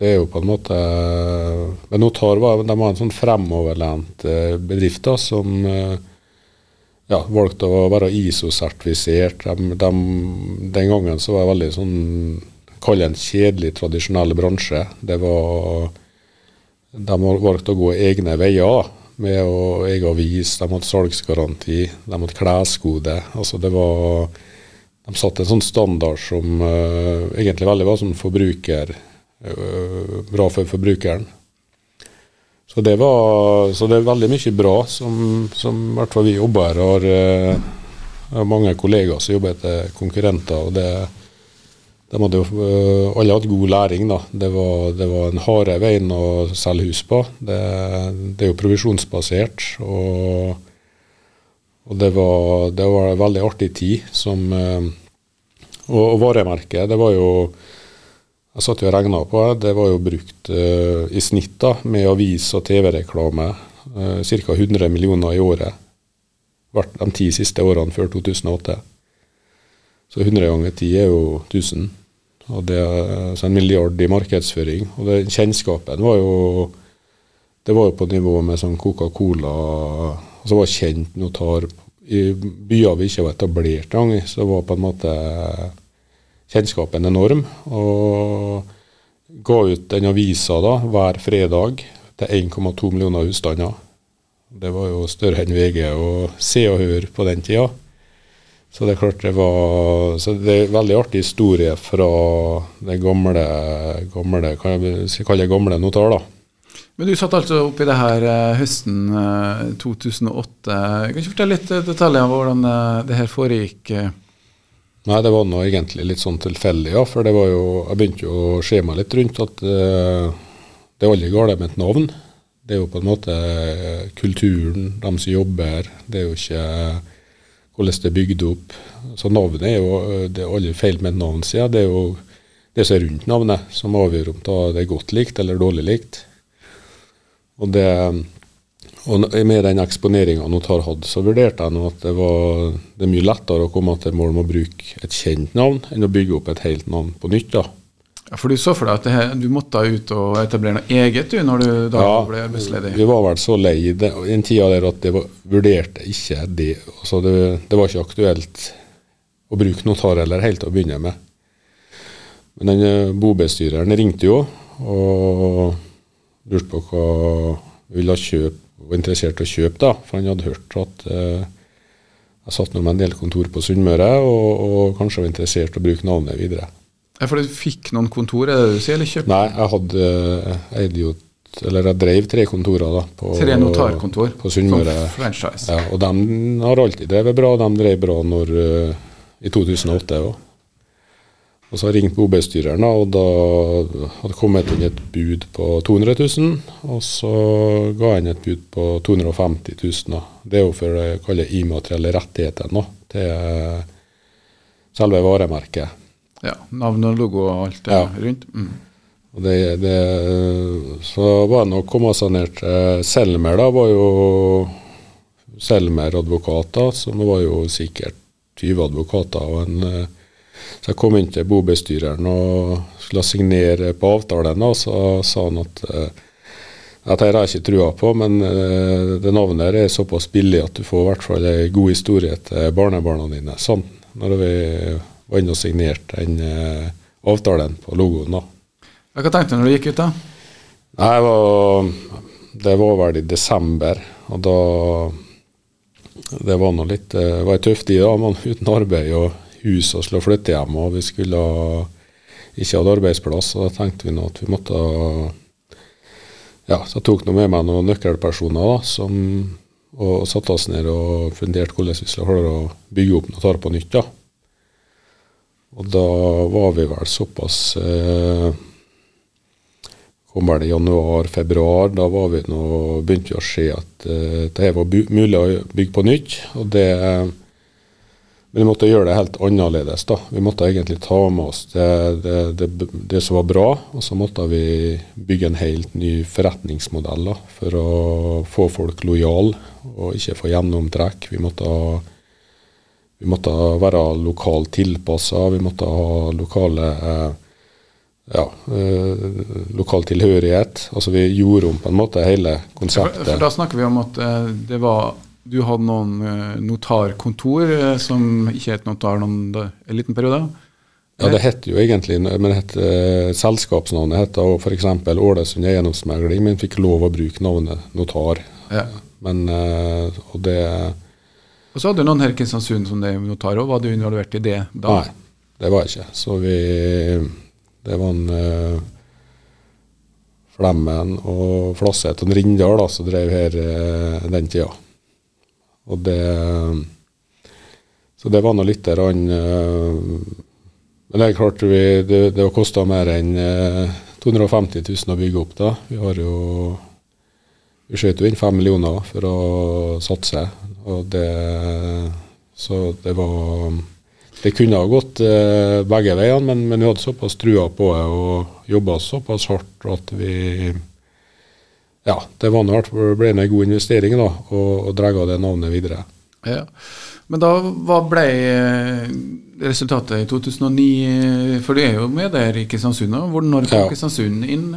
det er jo på en måte Men Notar var, de var en sånn fremoverlent eh, bedrift da, som eh, ja, valgte å være ISO-sertifisert. De, de, den gangen så var det veldig sånn Kall det en kjedelig, tradisjonell bransje. Det var De valgte å gå egne veier med å egen avis, de hadde salgsgaranti, de hadde kleskode. Altså det var de satte en sånn standard som uh, egentlig veldig var sånn forbruker, uh, bra for forbrukeren. Så det, var, så det er veldig mye bra som, som i hvert fall vi jobber her, har uh, mange kollegaer som jobber etter konkurrenter. og det de hadde jo, eh, alle hatt god læring. da. Det var, det var en harde veien å selge hus på. Det, det er jo provisjonsbasert. og og det var, det var en veldig artig tid som eh, Og, og varemerket, det var jo Jeg satt jo og regna på det. Det var jo brukt uh, i snitt da, med avis- og TV-reklame uh, ca. 100 millioner i året hvert de ti siste årene før 2008. Så 100 ganger 10 er jo 1000. Og det er så en milliard i markedsføring. Og det, kjennskapen var jo det var jo på nivå med sånn Coca-Cola altså var kjent notar i byer vi ikke var etablert engang. Så var på en måte kjennskapen enorm. Og ga ut den avisa da, hver fredag til 1,2 millioner husstander. Det var jo større enn VG og Se og Hør på den tida. Så det er klart det var så det er en veldig artig historie fra det gamle, gamle kan jeg kalle det gamle notar. da. Men du satt altså oppi det her eh, høsten eh, 2008. Kan du fortelle litt eh, detaljer om hvordan eh, det her foregikk? eh? Nei, det var nå egentlig litt sånn tilfeldig, ja. For det var jo Jeg begynte jo å se meg litt rundt at uh, det er aldri galt med et navn. Det er jo på en måte eh, kulturen, de som jobber her. Det er jo ikke hvordan det er bygd opp. Så navnet er jo eh, Det er aldri feil med et navn, sier. Det er jo det som er rundt navnet, som avgjør om det er godt likt eller dårlig likt. Og det Og med den eksponeringa Notar hatt, så vurderte jeg nå at det var det er mye lettere å komme til mål med å bruke et kjent navn, enn å bygge opp et helt navn på nytt. da. Ja, for du så for deg at her, du måtte ut og etablere noe eget du, når du da Ja, ble arbeidsledig? Vi var vel så lei det- den tida der at det var, vurderte ikke det. Altså det. Det var ikke aktuelt å bruke notar eller helt til å begynne med. Men den eh, bobestyreren ringte jo og lurte på hva vi ville kjøpe, var interessert i å kjøpe, da. For han hadde hørt at eh, jeg satt nå med en del kontor på Sunnmøre, og, og kanskje var interessert i å bruke navnet videre. Ja, for du fikk noen kontor, er det du sier, eller kjøpte Nei, jeg hadde jeg eide jo eller jeg drev tre kontorer da. På, tre notarkontor På Sunnmøre. Ja, og de har alltid drevet bra. De drev bra når, eh, i 2008 òg. Og så har jeg ringt bobestyreren, da, og da hadde kommet inn et bud på 200 000. Og så ga inn et bud på 250 000. Da. Det er jo for det jeg kaller immaterielle rettigheter nå, til eh, selve varemerket. Ja, Navn og logo og alt det Ja. rundt? Mm. Det, det, så var det nok å ned til Selmer, da, var jo Selmer advokater, så det var jo sikkert 20 advokater. og en, eh, Så jeg kom inn til bobestyreren og skulle signere på avtalen, og så sa han at eh, at jeg har ikke trua på, men eh, det navnet her er såpass billig at du får i hvert fall ei god historie til barnebarna dine. Sånn, når vi var inne og signerte den eh, avtalen på logoen. da. Hva tenkte du når du gikk ut, da? Nei, det var, det var vel i desember, og da Det var nå litt Det var ei tøff tid, da. Man uten arbeid og hus og skulle flytte hjem, og vi skulle ikke hadde arbeidsplass. Og da tenkte vi nå at vi måtte Ja, så jeg tok nå med meg noen nøkkelpersoner da, som og satte oss ned og funderte hvordan vi skulle klare å bygge opp noe på nytt. da. Og da var vi vel såpass eh, kom vel i januar-februar. Da vi nå, begynte vi å se at eh, det var mulig å bygge på nytt. og det men vi måtte gjøre det helt annerledes. da. Vi måtte egentlig ta med oss det, det, det, det som var bra, og så måtte vi bygge en helt ny forretningsmodell da, for å få folk lojale og ikke få gjennomtrekk. Vi måtte, vi måtte være lokalt tilpassa, vi måtte ha lokale eh, ja, eh, lokal tilhørighet. Altså Vi gjorde om på en måte hele konseptet. for da snakker vi om at eh, det var du hadde noen notarkontor som ikke het notar noen, en liten periode? Ja, Det het jo egentlig men det het, eh, Selskapsnavnet het f.eks. Ålesund eiendomsmegling, men fikk lov å bruke navnet Notar. Ja. Men eh, Og det Og så hadde du noen her i Kristiansund som det notar òg. Var du involvert i det da? Nei, det var jeg ikke. Så vi Det var en uh, Flemmen og Flasset og Rindal da, som drev her uh, den tida. Og det Så det var nå litt der han uh, Men det er klart vi, det, det kosta mer enn eh, 250 000 å bygge opp. da. Vi har jo Vi skjøt jo inn fem millioner for å satse. Og det Så det var det kunne ha gått eh, begge veiene, men, men vi hadde såpass trua på det og jobba såpass hardt at vi Ja, det var nå ble en god investering da, og, og dra det navnet videre. Ja. Men da hva ble eh, resultatet i 2009? For du er jo med der i Kristiansund når kom Ja. Kristiansund inn?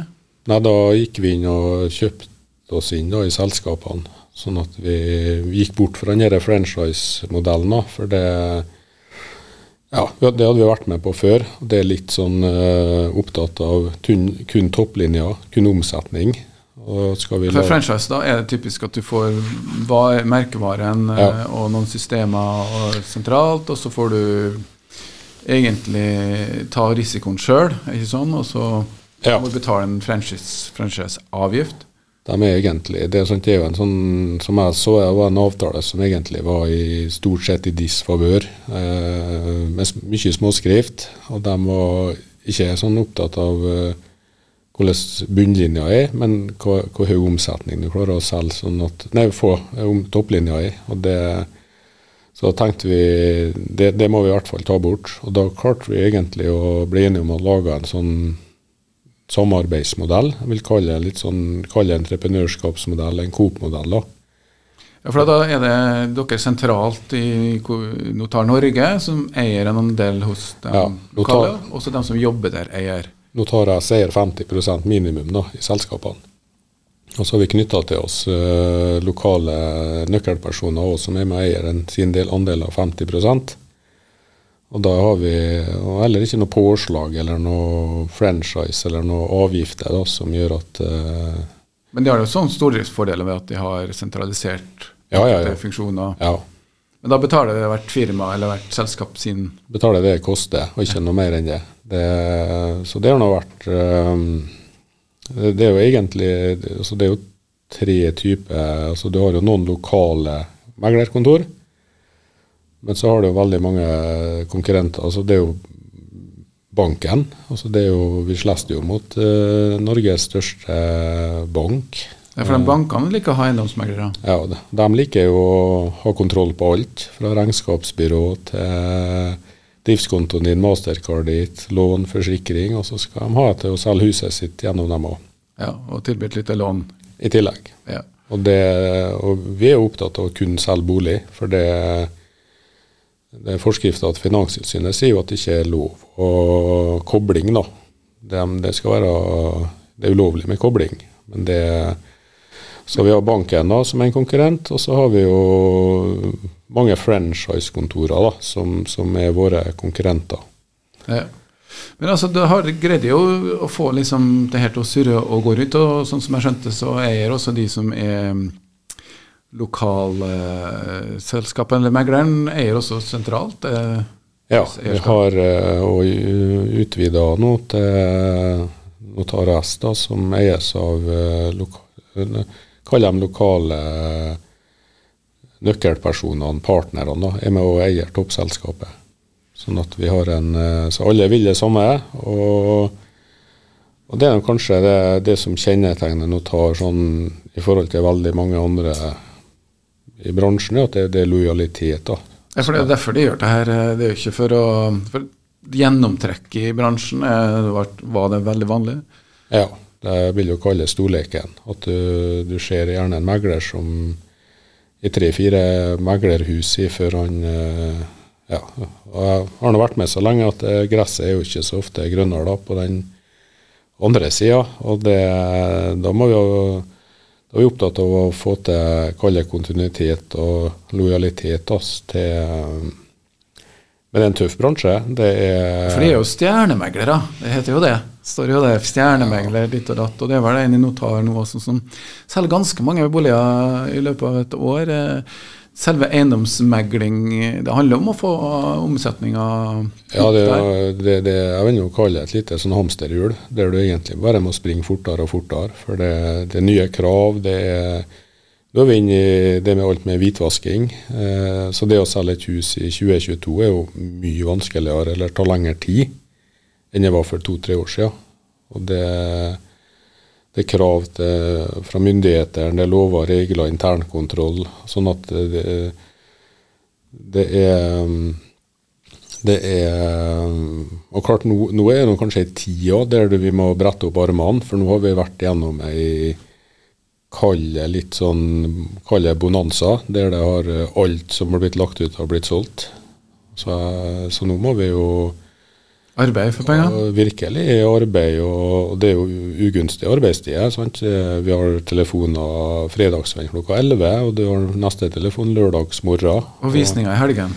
Nei, da gikk vi inn og kjøpte oss inn da, i selskapene, sånn at vi, vi gikk bort fra den franchise-modellen. For det ja, det hadde vi vært med på før. og Det er litt sånn uh, opptatt av kun, kun topplinja, kun omsetning. For la- franchise da er det typisk at du får merkevaren eh, Ja. og noen systemer og sentralt, og så får du egentlig ta risikoen sjøl, ikke sånn? Og så Ja. må du betale en franchise- franchise-avgift. De er egentlig, det det er jo en sånn, Som jeg så, det var en avtale som egentlig var i stort sett i disfavør, eh, med mye småskrift. Og de var ikke sånn opptatt av eh, hvordan bunnlinja er, men hva, hvor høy omsetning du klarer å selge sånn at Nei, få eh, om topplinja er. Og det, så tenkte vi det, det må vi i hvert fall ta bort. Og da klarte vi egentlig å bli enige om å lage en sånn samarbeidsmodell. Jeg vil kalle det litt sånn, kalle entreprenørskapsmodell, en Coop-modell. da. Ja, for da er det dere sentralt i Notar Norge som eier en andel hos de Ja, lokale, Notar- og så de som jobber der, eier. Notarer eier 50% minimum da, i selskapene. Og så har vi knytta til oss eh, lokale nøkkelpersoner også, som er med og eier en, sin del andel av 50 Og da har vi heller ikke noe påslag eller noe franchise eller noe avgifter da, som gjør at uh, Men de har jo sånn stordriftsfordeler ved at de har sentralisert Ja, ja, ja. funksjoner. ja, Men da betaler det hvert firma eller hvert selskap sin betaler det det koster, og ikke noe mer enn det. det så det har nå vært um, det, er jo egentlig altså Det er jo tre typer altså Du har jo noen lokale meglerkontor, men så har du jo veldig mange konkurrenter. altså Det er jo banken. altså det er jo, Vi slåss jo mot uh, Norges største bank. Ja, for de bankene liker å ha eiendomsmeglere. Ja, de, de liker jo å ha kontroll på alt, fra regnskapsbyrå til driftskontoen din, mastercard ditt, lån, forsikring, og så skal de ha til å selge huset sitt gjennom dem òg, Ja, og tilby et lite lån. i tillegg. Ja. Og, det, og vi er opptatt av å kun selge bolig, for det, det er forskrifta at Finanstilsynet sier jo at det ikke er lov. Og kobling, da. Det, det skal være Det er ulovlig med kobling. Men det Så vi har banken da, som er en konkurrent, og så har vi jo mange franchise-kontorer da, som, som er våre konkurrenter. Ja. Men altså, du har greid jo å få liksom det her til å surre og gå rundt, og sånn som jeg skjønte, så eier også de som er mm, lokalselskapet, eller megleren, eier også sentralt. Eh, Ja, vi har uh, utvida nå til Notar S, da, som eies av uh, Kaller dem lokale eh, nøkkelpersonene, partnerne, da, er med og eier toppselskapet. Sånn at vi har en Så alle vil det samme. Og, og det er kanskje det, det som kjennetegner Notar sånn i forhold til veldig mange andre i bransjen, at det, det er lojalitet. da. Ja, for Det er derfor de gjør det her. Det er jo ikke for å for Gjennomtrekk i bransjen eh, var, det veldig vanlig. Ja, det vil jo kalle storleken. At du, du ser gjerne en megler som i tre-fire meglerhus i før han eh, Ja. Jeg har nå vært med så lenge at eh, gresset er jo ikke så ofte grønnere da på den andre sida. Og det, da må vi jo da er vi opptatt av å få til kalle kontinuitet og lojalitet oss til Men det er en tøff bransje. Det er For de er jo stjernemeglere. Det heter jo det. Står jo det. Stjernemegler ditt og datt. Og det er vel en i Notar nå også som selger ganske mange boliger i løpet av et år. Eh, Selve eiendomsmegling, det handler om å få omsetninga Ja, det, det, det, jeg vil jo kalle det et lite sånn hamsterhjul, der du egentlig bare må springe fortere og fortere. For det, det er nye krav. det er da er vi inne i det med alt med hvitvasking. Eh, så det å selge et hus i 2022 er jo mye vanskeligere, eller tar lengre tid, enn det var for to-tre år siden. Og det, det er krav til, fra myndighetene, det er lover, regler, internkontroll. Sånn at det, det er um, det er Og klart, nå, nå er det kanskje ei tid òg der vi må brette opp armene, for nå har vi vært gjennom ei kall litt sånn kall bonanza, der det har eh, alt som har blitt lagt ut, har blitt solgt. Så, så nå må vi jo Arbeid for penger. Ja, virkelig arbeid, og det er jo ugunstige arbeidstider. sant? Eh, Vi har telefoner fredagsvenn klokka 11, og du har neste telefon lørdagsmorgen. Og visninger i helgen.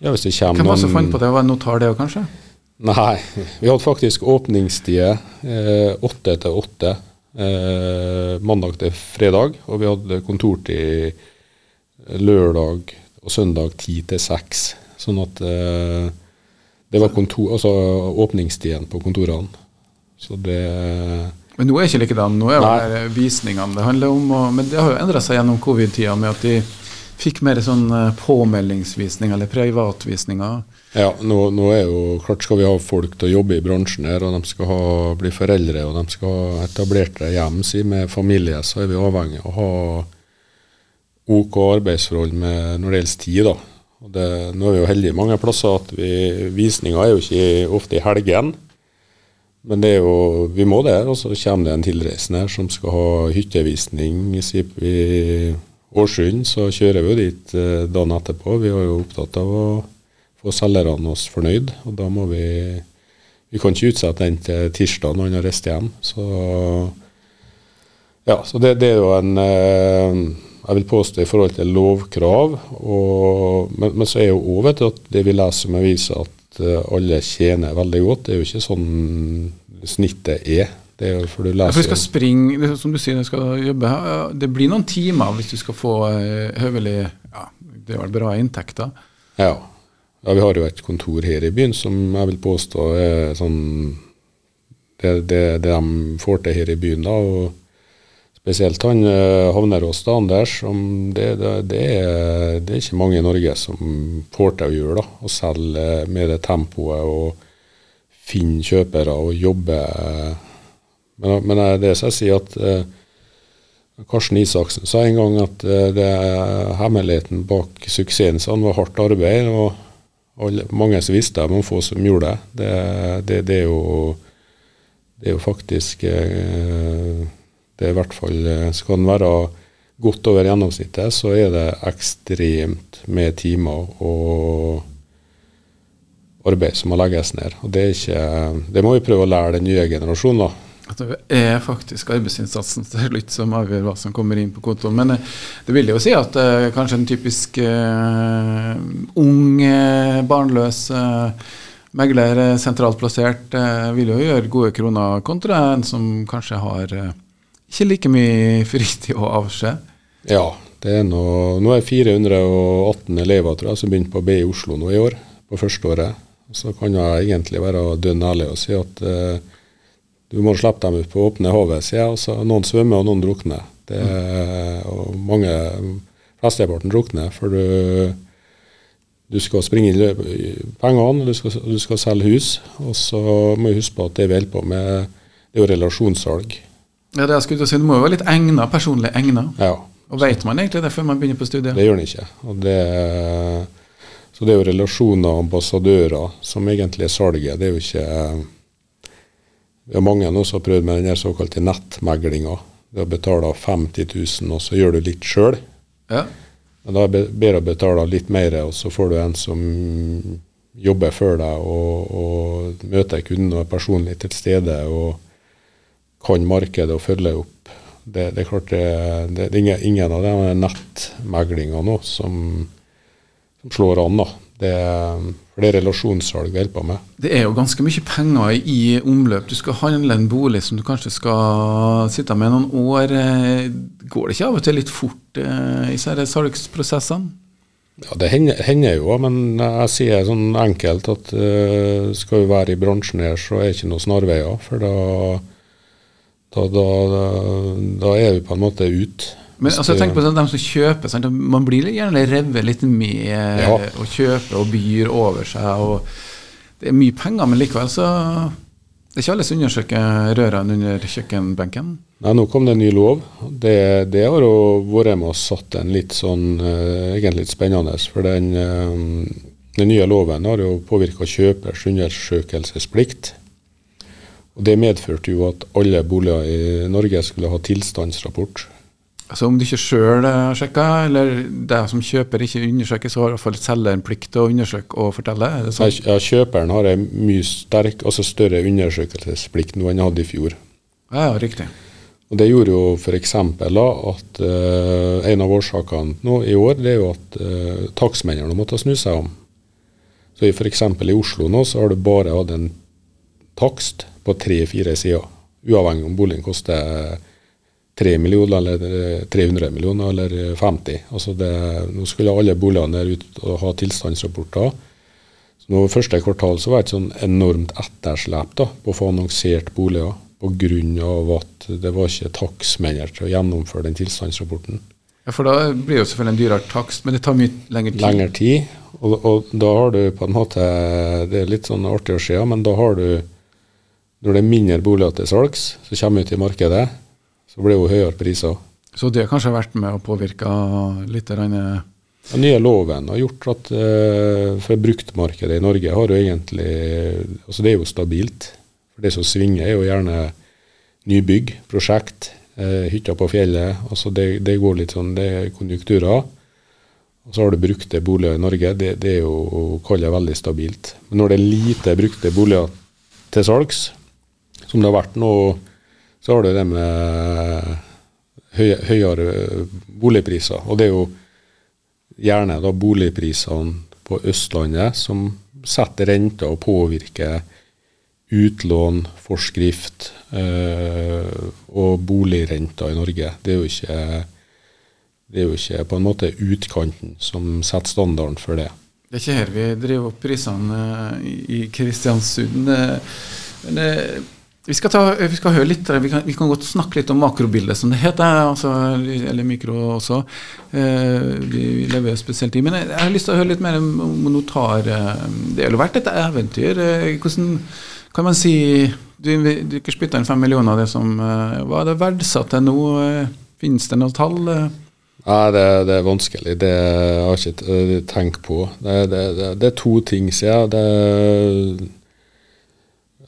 Ja, hvis det kommer Hvem var det som fant på det? Var det notar, det òg, kanskje? Nei, vi hadde faktisk åpningstider eh, åtte til åtte eh, mandag til fredag, og vi hadde kontortid lørdag og søndag ti til seks. Sånn at eh, det var kontor, altså åpningstiden på kontorene. Så det Men nå er ikke likedan. Nå er det visningene det handler om. Og, men det har jo endra seg gjennom covid-tida med at de fikk mer sånn eh, påmeldingsvisning eller privatvisninger. Ja, nå, nå er jo klart skal vi ha folk til å jobbe i bransjen her, og de skal ha, bli foreldre og de skal ha etablerte hjem si med familie, så er vi avhengig av å ha OK arbeidsforhold med, når det gjelder tid. da. Det, nå er vi jo heldige mange plasser at vi, visninga er jo ikke ofte i helgen. Men det er jo, vi må det, og så kommer det en tilreisende som skal ha hyttevisning. i Årsund, så kjører vi jo dit eh, dagen etterpå. Vi er jo opptatt av å få selgerne oss fornøyd, og da må vi Vi kan ikke utsette den til tirsdag når han har reist hjem. Så ja, så det, det er jo en eh, Jeg vil påstå i forhold til lovkrav, og, men, men så er jo òg at det vi leser om aviser at eh, alle tjener veldig godt. Det er jo ikke sånn snittet er. Det er for du Ja, for du skal springe, det som du sier, du skal jobbe Det blir noen timer hvis du skal få eh, høvelig ja, Det er vel bra inntekter. Ja. ja, vi har jo et kontor her i byen som jeg vil påstå er sånn Det, det, det de får til her i byen, da. og Spesielt han eh, Havnerås, da, Anders. Det, det, det, er, det er ikke mange i Norge som får til å gjøre. da, Å selge med det tempoet og finne kjøpere og jobbe. Men, men det som jeg sier at eh, Karsten Isaksen sa en gang at eh, det er hemmeligheten bak suksessen så var hardt arbeid. og, alle, mange som visste det, men få som gjorde det. Det, det, det, er, jo, det er jo faktisk eh, Det er i hvert fall eh, Skal den være godt over gjennomsnittet, så er det ekstremt med timer og arbeid som må legges ned. Og Det ikke, det må vi prøve å lære den nye generasjonen. da. At det er faktisk arbeidsinnsatsen til slutt som avgjør hva som kommer inn på kontoen. Men eh, det vil jo si at eh, kanskje en typisk uh, ung, barnløs uh, megler, sentralt plassert, vil jo gjøre gode kroner kontra en som kanskje har ikke like mye fritid å avse. Ja, det er nå, nå er 418 elever tror jeg, som begynte på B i Oslo nå i år, på første året. Så kan jeg egentlig være dønn ærlig og si at eh, du må slippe dem ut på åpne havet, sier jeg. Altså, noen svømmer, og noen drukner. Det og mange, flesteparten drukner, for du, du skal springe inn pengene, du skal, du skal selge hus, og så må du huske på at det vi holder på med, det er jo relasjonssalg. Ja, det jeg skulle si, Du må jo være litt egna, personlig egnet. Ja, Og vet man egentlig det før man begynner på studiet? Det gjør man ikke. Og det, så det er jo relasjoner og ambassadører som egentlig er salget. Det er jo ikke Det er mange nå som har prøvd med den såkalte nettmeglinga. Du har betalt 50 000, og så gjør du litt sjøl. Ja. Men da er det bedre å betale litt mer, og så får du en som jobber for deg og, og møter kunden og er personlig til stede og kan markedet og følge opp. Det, det er klart det, det, det er ingen, av de nettmeglingene nå som, som slår an. da. Det, for det er relasjonssalg vi holder på med. Det er jo ganske mye penger i omløp. Du skal handle en bolig som du kanskje skal sitte med noen år. Eh, Går det ikke av og til litt fort eh, i disse salgsprosessene? Ja, Det hender, hender jo, men jeg sier sånn enkelt at eh, skal vi være i bransjen her, så er det ikke noe snarveier. For da, da, da, da, er vi på en måte ute. Men altså, jeg tenker på sånn, dem som kjøper, sant? man blir gjerne revet litt med Ja. og kjøper og byr over seg. og Det er mye penger, men likevel så Det er ikke alle som undersøker rørene under kjøkkenbenken. Nei, Nå kom det en ny lov. Det, det har jo vært med og satt en litt sånn eh, egentlig litt spennende. For den, eh, den nye loven har jo påvirka kjøpers undersøkelsesplikt. Og Det medførte jo at alle boliger i Norge skulle ha tilstandsrapport. Altså Om du ikke sjøl sjekka, eller deg som kjøper ikke undersøker, så har i hvert fall selger en plikt til å undersøke og fortelle? Er det sånn? Ja, kjøperen har en mye sterk, altså større undersøkelsesplikt nå enn han hadde i fjor. Ja, ja, riktig. Og Det gjorde jo f.eks. at uh, en av årsakene nå i år det er jo at uh, takstmennene måtte snu seg om. Så F.eks. i Oslo nå så har du bare hatt en takst på tre-fire sider, uavhengig om boligen koster 3 millioner eller eh, 300 millioner eller eh, 50. Altså det, nå skulle alle boligene der ut og ha tilstandsrapporter. Så nå Første kvartal så var det et sånn enormt etterslep da, på å få annonsert boliger pga. at det var ikke takstmenner til å gjennomføre den tilstandsrapporten. Ja, For da blir det jo selvfølgelig en dyrere takst, men det tar mye lengre tid. Lengre tid. Og, og da har du på en måte Det er litt sånn artig å se, men da har du Når det er mindre boliger til salgs, så kommer ut i markedet, så blir det jo høyere priser. Så det har kanskje vært med å påvirke litt eh, Den nye loven har gjort at uh, for bruktmarkedet i Norge har jo egentlig Altså det er jo stabilt. For det som svinger, er jo gjerne nybygg, prosjekt, uh, hytter på fjellet. altså det, det, går litt sånn, det er konjunkturer. Og så har du brukte boliger i Norge. Det, det er jo kaller veldig stabilt. Men når det er lite brukte boliger til salgs, som det har vært nå, så har du det med høy, høyere boligpriser. Og det er jo gjerne da boligprisene på Østlandet som setter renta og påvirker utlån, forskrift øh, og boligrenta i Norge. Det er ikke det er jo ikke på en måte utkanten som setter standarden for det. Det er ikke her vi driver opp prisene eh, i Kristiansund. Det, vi, skal ta, vi skal høre litt, vi kan, vi kan, godt snakke litt om makrobildet, som det heter. Altså, eller mikro også. Eh, vi, vi lever spesielt i. Men jeg, har lyst til å høre litt mer om notar. Det har jo vært et eventyr. Hvordan kan man si Du, du ikke spytta inn fem millioner av det som Hva er det verdsatt til nå? Finnes det noen tall? Nei, det, det, er vanskelig. Det har jeg ikke eh, tenkt på. Det, det, det, er to ting, sier jeg. Det,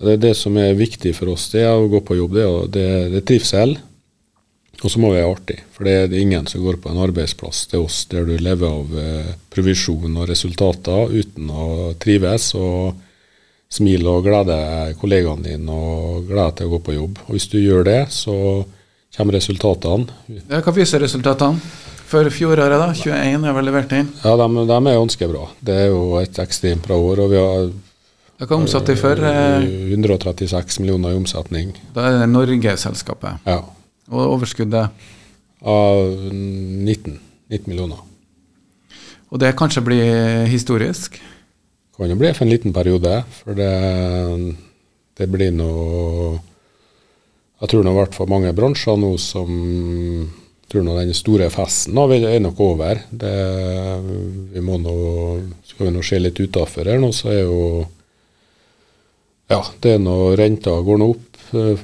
det er det som er viktig for oss, det er å gå på jobb. Det, det, det er trivsel. Og så må vi være artig. For det er ingen som går på en arbeidsplass til oss der du lever av eh, provisjon og resultater uten å trives og smile og glede kollegaene dine og glede til å gå på jobb. Og hvis du gjør det, så kommer resultatene. Ja, hva viser resultatene? For fjoråret, da? 21 er vel levert inn? Ja, de, de, er ganske bra. Det er jo et ekstremt bra år. og vi har Hva omsatt de for? 136 eh, millioner i omsetning. Da er det Norge-selskapet. Ja. Og overskuddet? Av 19, 19 millioner. Og det kanskje blir historisk? Kan jo bli for en liten periode. For det, det blir noe Jeg tror nå har hvert fall mange bransjer nå som tror nå den store festen nå er nok over. Det, vi må nå, skal vi nå se litt utafor her nå, så er jo Ja, det er nå renta går nå opp.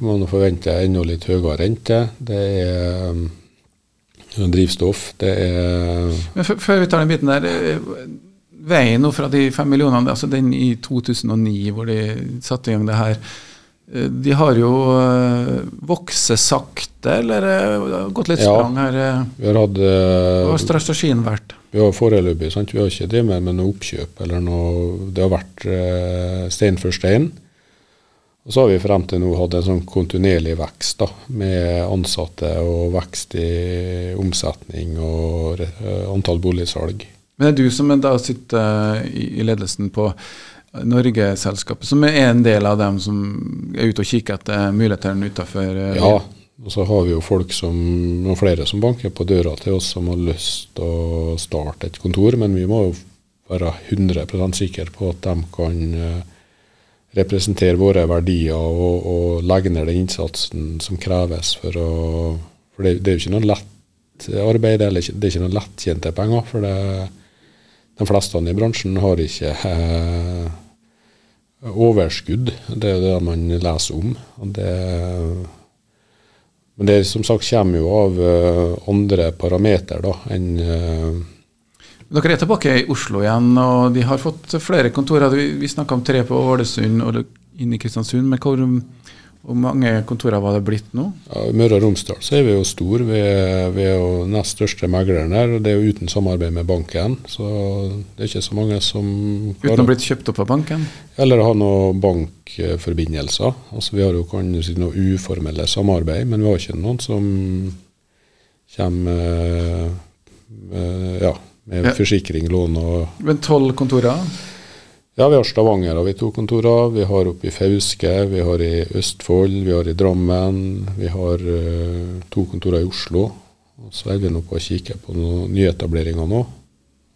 Man forventer enda litt høyere rente. Det er um, drivstoff. Det er Men Før vi tar den biten der. Eh, veien nå fra de fem millionene, altså den i 2009 hvor de satte i gang det her Eh, de har jo vokst sakte, eller gått litt sprang her? Vi har hatt, Hva har strategien vært? Vi har foreløpig sant? Vi har ikke drevet med, noe oppkjøp. eller noe, Det har vært stein for stein. Og så har vi frem til nå hatt en sånn kontinuerlig vekst da, med ansatte og vekst i omsetning og antall boligsalg. Men det er du som da sitter i, i ledelsen på Norge-selskapet, som er en del av dem som er ute og kikker etter mulighetene utenfor eh, Ja, og så har vi jo folk som, noen flere som banker på døra til oss som har lyst til å starte et kontor, men vi må jo være 100 sikre på at de kan eh, representere våre verdier og, og, legge ned den innsatsen som kreves for å For det, det er jo ikke noe lett arbeid, eller det er ikke noe lettjente penger. for det de fleste i bransjen har ikke eh, overskudd. Det er det man leser om. Det, men det som sagt kommer jo av uh, andre parametere enn uh, Dere er tilbake i Oslo igjen, og de har fått flere kontorer. Vi, vi snakka om tre på Ålesund og inn i Kristiansund. men hvor hvor mange kontorer var det blitt nå? Ja, I Møre og Romsdal så er vi jo store. Vi er, vi er jo nest største megleren her. Det er jo uten samarbeid med banken. Så det er ikke så mange som Uten å blitt kjøpt opp av banken? Eller ha noen bankforbindelser. Altså Vi har jo kan si noe uformelle samarbeid, men vi har ikke noen som kommer med, ja, med forsikring, lån og Men tolv kontorer? Ja, vi har Stavanger har vi to kontorer. Vi har oppe i Fauske, vi har i Østfold, vi har i Drammen. Vi har uh, to kontorer i Oslo. Og så er vi nå på å kikke på noen nyetableringer nå.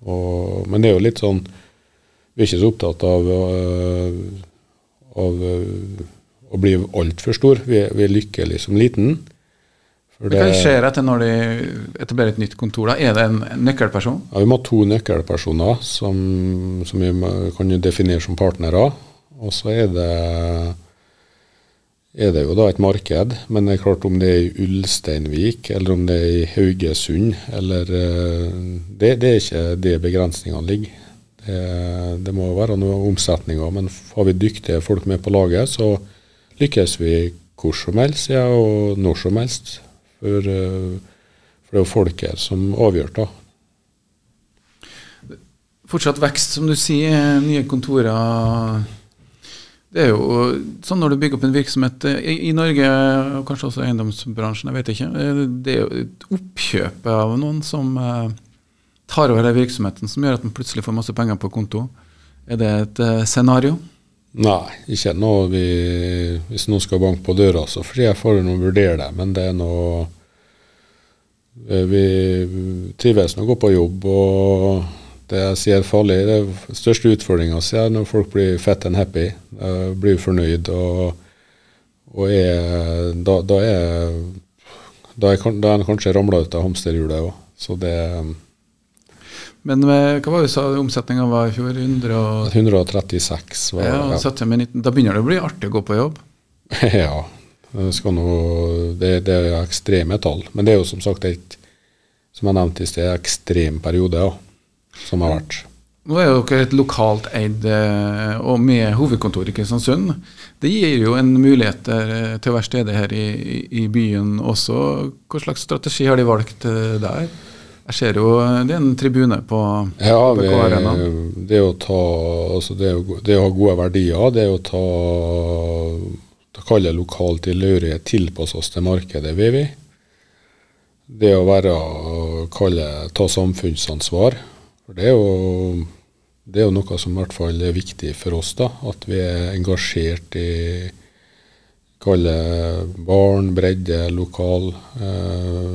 Og, men det er jo litt sånn Vi er ikke så opptatt av, uh, av uh, å bli altfor stor. Vi, vi er lykkelig som liten. For det, Hva skjer etter når de etablerer et nytt kontor? da? Er det en nøkkelperson? Ja, Vi må ha to nøkkelpersoner som, som vi kan definere som partnere. Og så er det, er det jo da et marked. Men det er klart om det er i Ulsteinvik eller om det er i Haugesund eller eh, Det, det er ikke det begrensningene ligger. Det, det må være noe omsetninger. Men har vi dyktige folk med på laget, så lykkes vi hvor som helst ja, og når som helst. For, eh, for det er jo folket som avgjør, da. Fortsatt vekst, som du sier. Nye kontorer. Det er jo sånn når du bygger opp en virksomhet eh, i, i Norge, og kanskje også eiendomsbransjen, jeg vet ikke. eh, Det er jo et oppkjøp av noen som eh, tar over den virksomheten, som gjør at man plutselig får masse penger på konto. Er det et eh, scenario? Nei, ikke noe vi Hvis noen skal banke på døra, så får jeg for å vurdere det, men det er noe eh, Vi trives med å gå på jobb, og det jeg sier farlig, det er største utfordringa er når folk blir fett and happy, blir fornøyd og, og er Da, da er da er, da kanskje ramla ut av hamsterhjulet òg. Så det Men med, hva var det du sa omsetninga var i fjor? 100 og, 136 var ja, ja. med 19. Da begynner det å bli artig å gå på jobb. Ja, nå, det, det er ekstreme tall. Men det er jo som sagt et som jeg nevnte i sted, ekstrem periode ja, som har vært. Nå er dere et lokalt eid eh, og med hovedkontor i Kristiansund. Det gir jo en mulighet eh, til å være stede her i, i, byen også. Hva slags strategi har de valgt eh, der? Jeg ser jo eh, det er en tribune på Ja, Arena. det å ta altså det, å, det å ha gode verdier, det å ta kalle lokal tilhørighet tilpasse oss til markedet, vil vi. Det å være kalle ta samfunnsansvar. For det er jo det er jo noe som i hvert fall er viktig for oss, da. At vi er engasjert i kalle barn, bredde, lokal. Eh,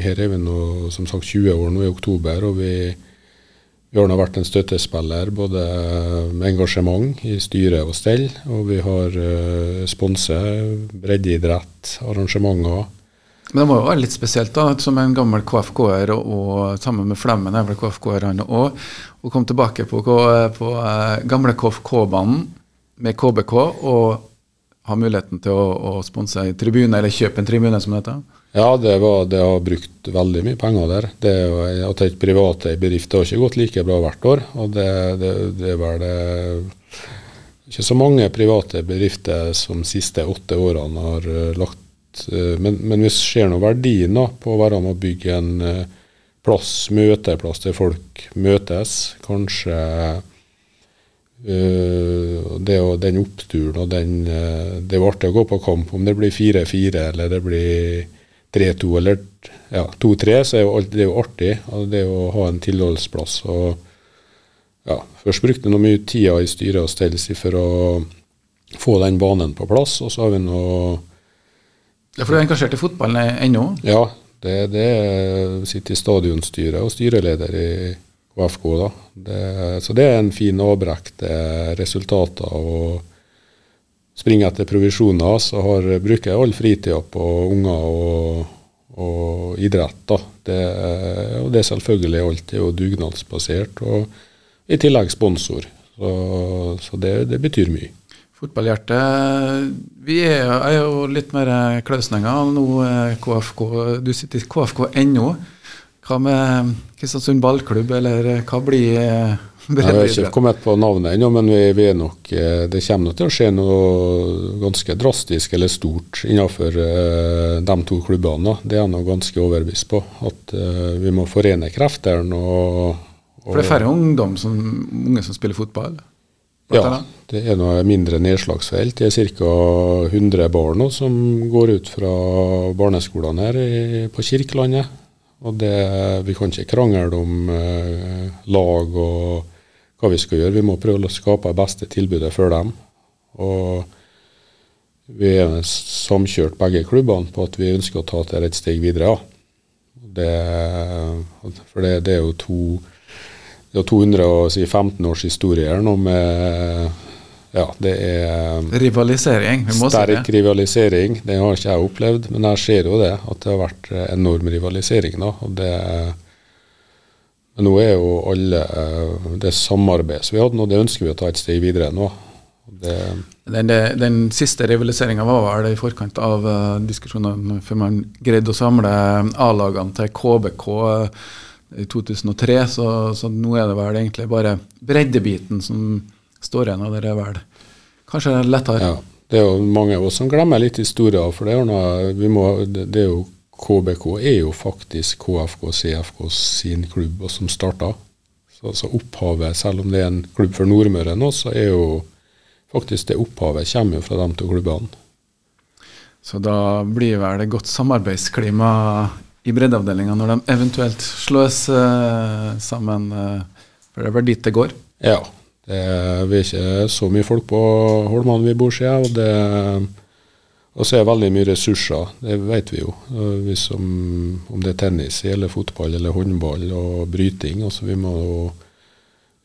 her er vi nå som sagt 20 år nå i oktober, og vi, vi har nå vært en støttespiller både med engasjement i styre og stell, og vi har uh, sponset breddeidrett, arrangementer. Men det må jo være litt spesielt, da, som en gammel KFK-er, og, og sammen med Flemmen er vel KFK-er han òg, å komme tilbake på, på uh, gamle KFK-banen med KBK og ha muligheten til å, å sponse en tribune, eller kjøpe en tribune, som det heter. Ja, det, var, det har brukt veldig mye penger der. Det er jo- At et private bedrift har ikke gått like bra hvert år. og det, det, det er vel det, ikke så mange private bedrifter som de siste åtte årene har eh, lagt eh, men, men vi ser nå verdien da, på å være med å bygge en eh, plass, møteplass der folk møtes. Kanskje eh, det og den oppturen og den eh, Det er jo artig å gå på kamp. Om det blir 4-4 eller det blir 3-2 eller ja, 2-3, så er jo det er jo artig. og Det å ha en tilholdsplass. og ja, Først brukte vi mye tida i styret og stell for å få den banen på plass. Og så har vi nå Ja, For du er engasjert i fotballen ennå? Ja, det, det er- sitter i stadionstyret og styreleder i KFK. da. Det, så det er en fin avbrekk til resultater. og springer etter provisjoner, så har, bruker jeg all fritida på unger og, og idrett. da. Det, og det er selvfølgelig alltid jo dugnadsbasert, og i tillegg sponsor. Så, så det, det betyr mye. Fotballhjerte. Vi er, er jo litt mer klausninger. Nå KFK Du sitter i KFK ennå. Hva med Kristiansund ballklubb, eller hva blir Jeg har ikke kommet på navnet ennå, men vi, vi nok, eh, det kommer nok til å skje noe ganske drastisk eller stort innenfor uh, de to klubbene. Det er jeg nå ganske overbevist på. At uh, vi må forene kreftene. Og, og, For det er færre ungdom som, unge som spiller fotball? Ja, det er noe mindre nedslagsfelt. Det er ca. 100 barn nå som går ut fra barneskolen her i, på Kirkelandet. Og det, vi kan ikke krangle om eh, lag og hva vi skal gjøre. Vi må prøve å skape det beste tilbudet for dem. Og vi er samkjørt begge klubbene på at vi ønsker å ta dette et steg videre. Ja. Det, for det, det er jo to det er 215 års historie her nå med Ja, det er Rivalisering, vi må si sterk det. rivalisering. Det har ikke jeg opplevd, men jeg ser jo det. At det har vært enorm rivalisering. da, og det men nå er jo alle eh, det samarbeidet som vi hadde nå, det ønsker vi å ta et steg videre nå. Det, Den, den siste rivaliseringa var vel i forkant av uh, diskusjonene før man greide å samle A-lagene til KBK eh, i 2003, så, så nå er det vel egentlig bare breddebiten som står igjen, og det er vel kanskje lettere. ja, det er jo mange av oss som glemmer litt historier. For det er, noe, vi må, det, det er jo KBK er jo faktisk KFK CFK sin klubb som starta. Så, så, opphavet, selv om det er en klubb for Nordmøre nå, så er jo faktisk det opphavet kommer jo fra de to klubbene. Så da blir vel det godt samarbeidsklima i breddeavdelinga når de eventuelt slås uh, sammen? Uh, for det er vel dit det går? Ja. Det, vi er ikke så mye folk på Holman vi bor siden. Og det og så er det veldig mye ressurser, det vet vi jo. Hvis om det er tennis eller fotball eller håndball og bryting. Altså vi må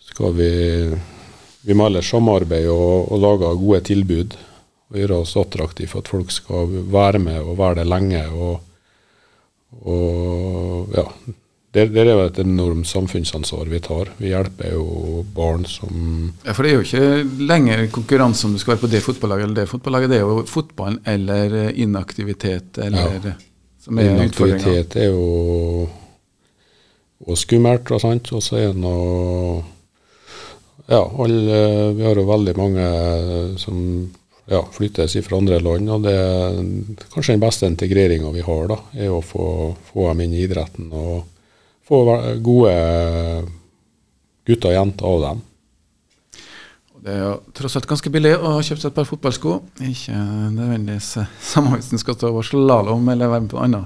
skal vi, vi må ellers samarbeide og, og lage gode tilbud. Og gjøre oss attraktive for at folk skal være med og være der lenge. Og, og ja, det, der, er jo et enormt samfunnsansvar vi tar. Vi hjelper jo barn som Ja, For det er jo ikke lenger konkurranse om du skal være på det fotballaget eller det fotballaget. Det er jo fotballen eller inaktivitet eller ja. som er Inaktivitet er jo og skummelt, og sant. Og så er det noe Ja, alle, vi har jo veldig mange som ja, flyttes fra andre land. og det er Kanskje den beste integreringa vi har, da, er å få, få dem inn i idretten. og få gode gutter og jenter av dem. Det er jo tross alt ganske billig å kjøpe seg et par fotballsko. Ikke nødvendigvis samme hvis en skal stå over slalåm eller være med på annen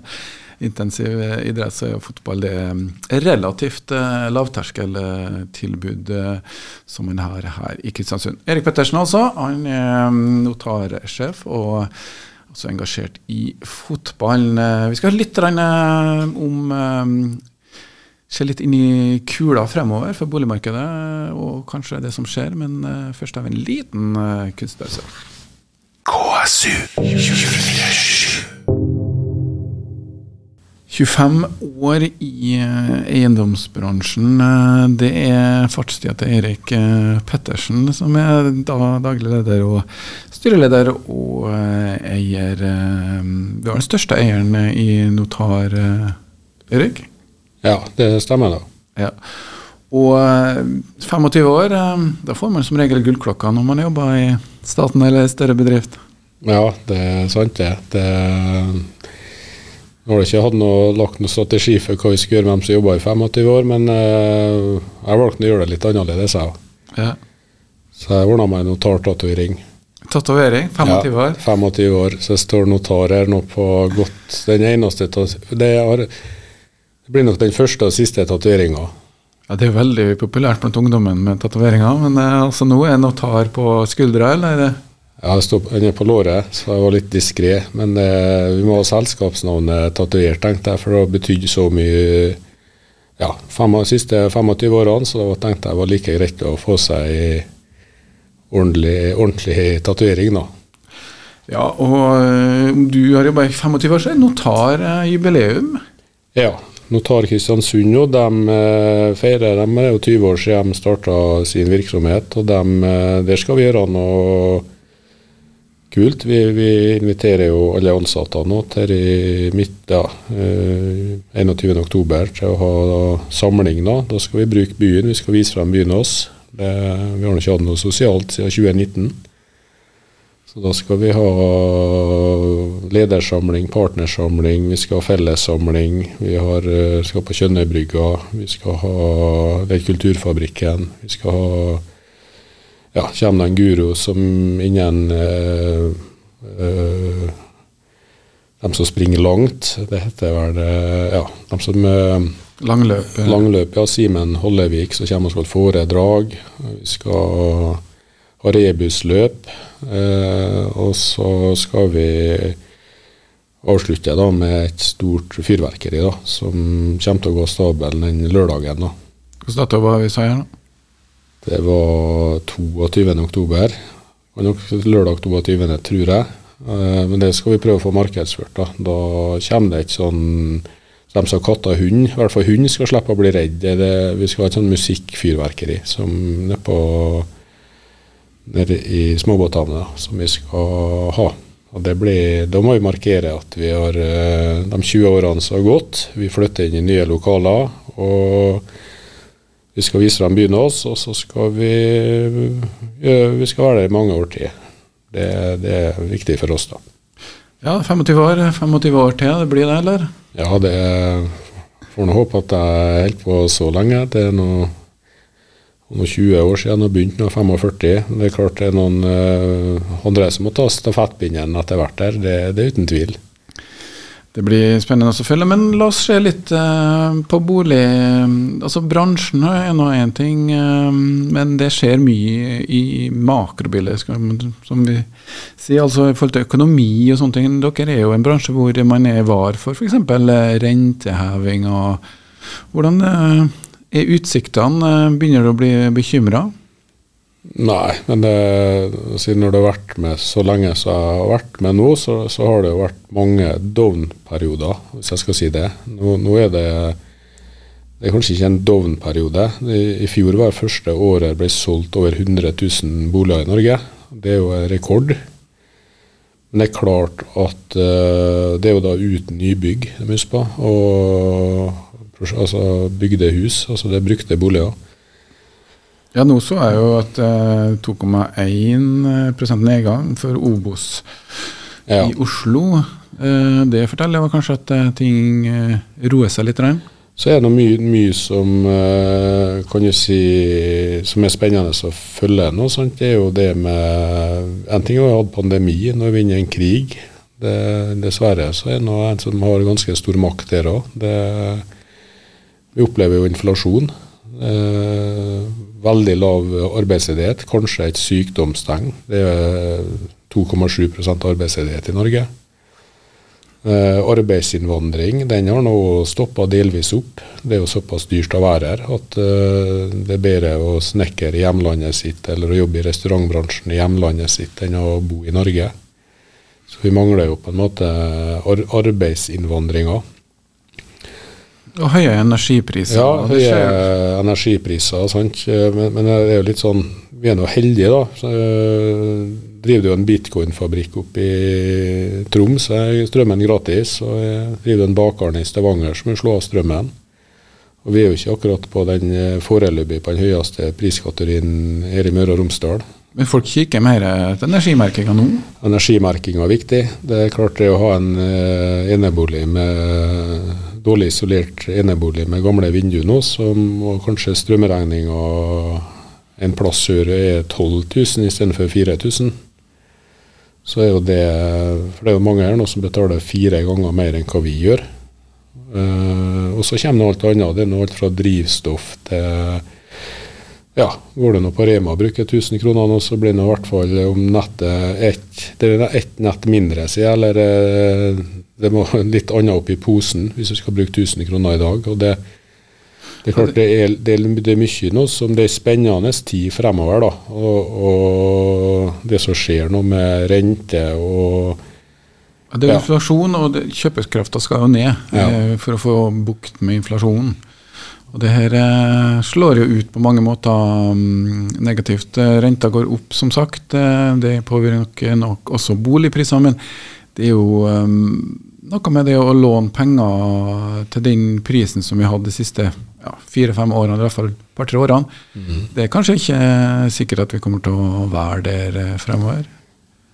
intensiv idrett, så er jo fotball det relativt eh, lavterskeltilbud eh, som en har her i Kristiansund. Erik Pettersen altså, han er notarsjef og også engasjert i fotballen. Vi skal høre litt om se litt inn i kula fremover for boligmarkedet og kanskje det som skjer, men uh, først har vi en liten uh, kunstpause. KSU 25 år i uh, eiendomsbransjen. det er fartstida til Erik Pettersen, som er da daglig leder og styreleder og eier Vi har den største eieren i Notar, Erik? Ja, det stemmer da. Ja. Og 25 eh, år, eh, da får man som regel gullklokka når man jobber i staten eller større bedrift. Ja, det er sant det. det nå har jeg ikke hatt noe, lagt noen strategi for hva vi skal gjøre med dem som jobber i 25 år, men uh, jeg valgte å gjøre det litt annerledes. jeg. Ja. Så jeg ordna meg notartatovering. Tatovering? 25 år? Ja, 25 år. Så jeg står notar her nå på godt Den eneste det har det blir nok den første og siste tatoveringa. Ja, det er veldig populært blant ungdommen med tatoveringer. Men eh, altså, nå er det notar på skuldra, eller? Ja, jeg står under på låret, så jeg var litt diskré. Men eh, vi må ha selskapsnavnet tatovert, tenkte jeg, for det har betydd så mye ja, fem, de siste 25 årene, så da tenkte jeg det var like greit å få seg ordentlig, ordentlig tatovering, da. Ja, og eh, du har jobba i 25 år, så er det notarjubileum? Ja, Notar Kristiansund og de eh, feirer de er jo 20 år siden de starta sin virksomhet. og de, eh, Der skal vi gjøre noe kult. Vi, vi inviterer jo alle ansatte nå til i midt, ja, eh, 21.10 til å ha samling. Da Da skal vi bruke byen. Vi skal vise frem byen oss. Vi har ikke hatt noe sosialt siden 2019. Så da skal vi ha ledersamling, partnersamling, vi skal ha fellessamling. Vi har, eh, skal på Kjønnøybrygga, vi skal ha Kulturfabrikken. Vi skal ha Ja, kommer det en guro som innen øh, øh, De som springer langt, det heter vel Ja, de som øh, Langløp. Langløp, ja. Simen Hollevik som kommer og skal foredrag. Vi skal ha rebusløp. Eh, og så skal vi avslutte da med et stort fyrverkeri da, som kommer til å gå stabelen den lørdagen. da. Hvilken dato var vi sa her? Det var 22. oktober. Og nok lørdag 22., tror jeg. Eh, men det skal vi prøve å få markedsført. Da Da kommer det et sånn de som har katt og hund, i hvert fall hund, skal slippe å bli redd. Det, vi skal ha et sånn musikkfyrverkeri som nede på nede i småbåthavna som vi skal ha. Og blir, Da må vi markere at vi har eh, de 20 årene som har gått. Vi flytter inn i nye lokaler. og Vi skal vise dem byen oss, og så skal vi, vi skal være der i mange år til. Det, det er viktig for oss, da. Ja, 25 år, 25 år til, det blir det, eller? Ja, det er Får nå håpe at jeg holder på så lenge. Det er noe, noe 20 år siden jeg begynte, med 45. Det er klart det er noen uh, andre som må ta stafettpinnen etter hvert der, det, det er uten tvil. Det blir spennende å følge, men la oss se litt uh, på bolig. Altså Bransjen er nå én ting, uh, men det skjer mye i makrobildet, som vi sier. altså I forhold til økonomi og sånne ting. Dere er jo en bransje hvor man er var for f.eks. renteheving. og Hvordan er utsiktene? Begynner du å bli bekymra? Nei, men det, siden du har vært med så lenge som jeg har vært med nå, så, så har det jo vært mange down-perioder, hvis jeg skal si det. Nå, nå, er det det er kanskje ikke en down-periode. I, I, fjor var det første året ble solgt over 100 000 boliger i Norge. Det er jo en rekord. Men det er klart at uh, det er jo da uten nybygg, det må huske på. Og altså bygde hus, altså det er brukte boliger. Ja, nå så jeg jo at eh, 2,1% nedgang for Obos ja. i Oslo. Eh, det forteller jo kanskje at eh, ting eh, roer seg litt? Der. Så er det mye, mye som eh, kan du si, som er spennende å følge nå. Sant? Det er jo det med En ting er jo hatt pandemi, nå er vi inne i en krig. Det, dessverre så er det en som har ganske stor makt der òg. Vi opplever jo inflasjon. Eh, veldig lav arbeidsledighet, kanskje et sykdomstegn. Det er 2,7% arbeidsledighet i Norge. Eh, arbeidsinnvandring den har nå stoppa delvis opp. Det er jo såpass dyrt å være her at eh, det er bedre å snekre i hjemlandet sitt eller å jobbe i restaurantbransjen i hjemlandet sitt enn å bo i Norge. Så vi mangler jo på en måte ar arbeidsinnvandringa. Og høye energipriser. Ja, høye energipriser. Sant? Men, men, det er jo litt sånn Vi er nå heldige, da. Så, øh, driver jo en bitcoin-fabrikk oppe i Troms. Er strømmen gratis. Og jeg driver en bakeren i Stavanger som vil slå av strømmen. Og vi er jo ikke akkurat på den øh, foreløpig på den høyeste priskategorien her i Møre og Romsdal. Men folk kikker mer etter energimerkinga nå? Energimerkinga er viktig. Det er klart det å ha en uh, enebolig med dårlig isolert enebolig med gamle vinduer nå, som og kanskje strømregninga en plass sør er 12 000 istedenfor 4000. Så er jo det For det er jo mange her nå som betaler fire ganger mer enn hva vi gjør. Uh, og så kommer det alt annet. Det er alt fra drivstoff til ja, går det nå på Rema og bruker 1000 kroner nå, så blir det i hvert fall om nettet ett Det er ett nett mindre, sier eller eh, det må litt annet opp i posen hvis du skal bruke 1000 kroner i dag. og det, det er klart det er, det, er, det er, mye nå som det er spennende tid fremover. da, og, og det som skjer nå med rente og Det er inflasjon, og kjøpekrafta skal jo ned ja. eh, for å få bukt med inflasjonen. Og Det her eh, slår jo ut på mange måter um, negativt. Renta går opp, som sagt. Eh, det påvirker nok også boligprisene. Men det er jo noe med det å låne penger til den prisen som vi hadde de siste ja, fire-fem årene, i hvert fall et par-tre årene. Mm. Det er kanskje ikke sikkert at vi kommer til å være der eh, fremover.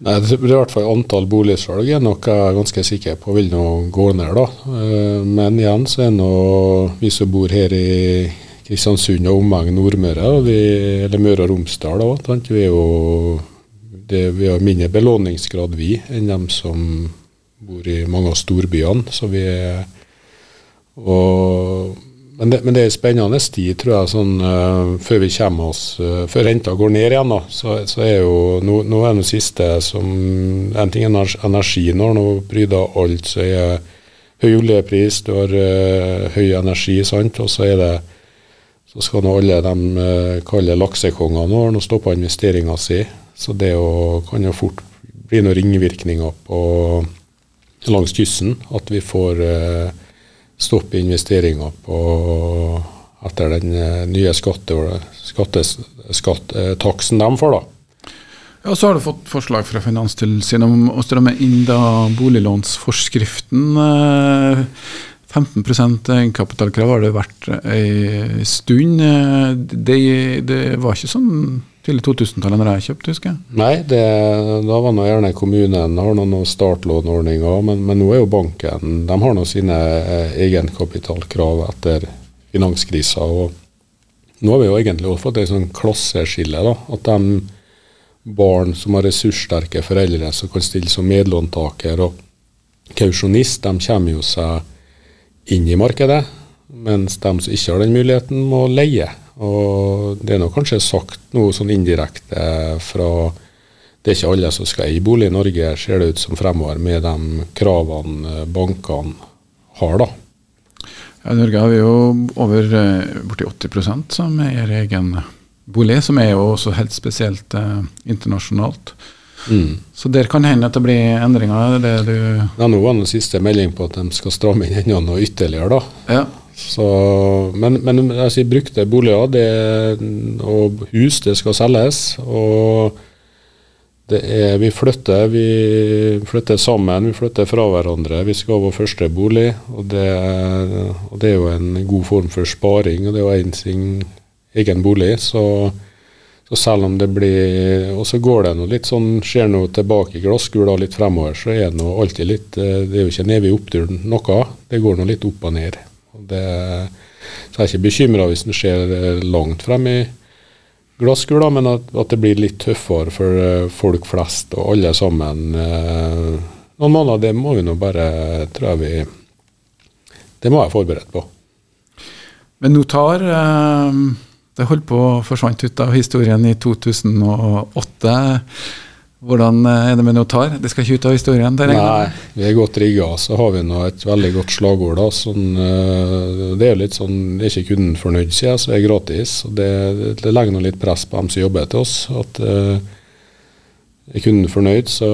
Nei, det er i hvert fall Antall boligsalg er nok jeg er ganske sikker på vil nå gå ned. da. Eh, men igjen så er nå vi som bor her i Kristiansund og omegn Nordmøre, eller Møre og Romsdal, da, vi, er jo, det, vi har mindre belåningsgrad vi enn dem som bor i mange av storbyene. så vi er og, men, det, men det er spennende tid, tror jeg, sånn, uh, før vi kommer oss uh, Før renta går ned igjen, da, så, så er jo nå, nå er det siste som En ting er energi. Når nå bryter alt, så er høy oljepris, du har uh, høy energi, sant, og så er det så skal nå alle de uh, kalle laksekongene nå stoppa investeringa si. Så det jo, kan jo fort bli noen ringvirkninger på langs kysten. At vi får eh, stopp i investeringer på, etter den eh, nye skattetaksen de får. da. Ja, Så har du fått forslag fra Finanstilsynet om å stramme inn da boliglånsforskriften. 15 eh, egenkapitalkrav har det vært ei stund. Det, det, var ikke sånn tidlig 2000-tallet når jeg kjøpte, husker jeg. Nei, det, da var nå gjerne kommunen har noen startlånordninger, men, men nå er jo banken De har nå sine eh, egenkapitalkrav etter finanskrisa. og Nå har vi jo egentlig også fått et sånn klasseskille. da, At de barn som har ressurssterke foreldre som kan stille som medlåntaker og kausjonist, de kommer jo seg inn i markedet. Mens de som ikke har den muligheten, må leie. Og det er nok kanskje sagt noe sånn indirekte fra Det er ikke alle som skal eie bolig i Norge, ser det ut som fremover, med de kravene bankene har, da. Ja, I Norge har vi jo over eh, borti 80% som eier egen bolig, som er jo også helt spesielt eh, internasjonalt. Mm. Så der kan hende at det blir endringer. Det du Ja, nå var den siste melding på at de skal stramme inn enda ytterligere, da. Ja. Så, men, men altså, brukte boliger det, og hus, det skal selges. Og det er, vi flytter, vi flytter sammen, vi flytter fra hverandre. Vi skal ha vår første bolig, og det, og det er jo en god form for sparing. Og det er jo en sin egen bolig. Så, så selv om det blir Og så går det noe litt sånn, skjer noe tilbake i glasskula litt fremover, så er det noe alltid litt Det er jo ikke en evig opptur noe. Det går nå litt opp og ned. Det, så jeg er ikke bekymra hvis den skjer langt frem i glasskula, men at, at, det blir litt tøffere for uh, folk flest og alle sammen. Uh, noen måneder, det må vi nå bare tror jeg vi Det må jeg forberede på. Men notar tar det holdt på å forsvant ut av historien i 2008. Hvordan er det med notar? Det skal ikke ut av historien? Det Nei, vi er godt rigga. Så har vi nå et veldig godt slagord. da, sånn, Det er litt sånn, det er ikke kunden fornøyd, sier jeg, så er gratis. Det, det legger noe litt press på dem som jobber til oss. at uh, Er kunden fornøyd, så,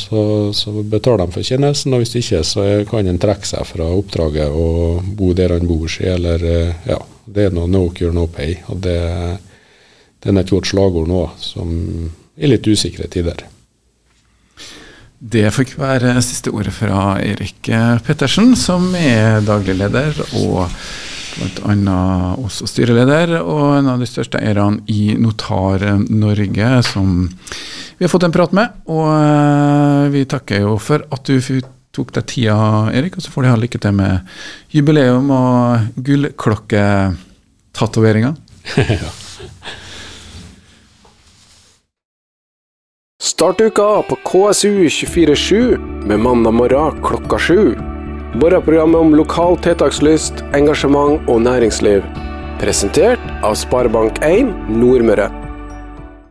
så, så, betaler de for tjenesten. og Hvis ikke, så kan en trekke seg fra oppdraget og bo der han bor. Seg, eller ja, Det er noe no cure, no pay. og Det, det er et godt slagord nå som i litt usikre tider. Det fikk være siste ordet fra Erik Pettersen, som er daglig leder og bl.a. også styreleder, og en av de største eierne i Notar Norge, som vi har fått en prat med. Og vi takker jo for at du tok deg tida, Erik, og så får du ha lykke til med jubileum og gullklokketatoveringa. ja. Start uka på KSU247 med mandag morgen klokka sju. Morgenprogrammet om lokal tiltakslyst, engasjement og næringsliv. Presentert av Sparebank1 Nordmøre.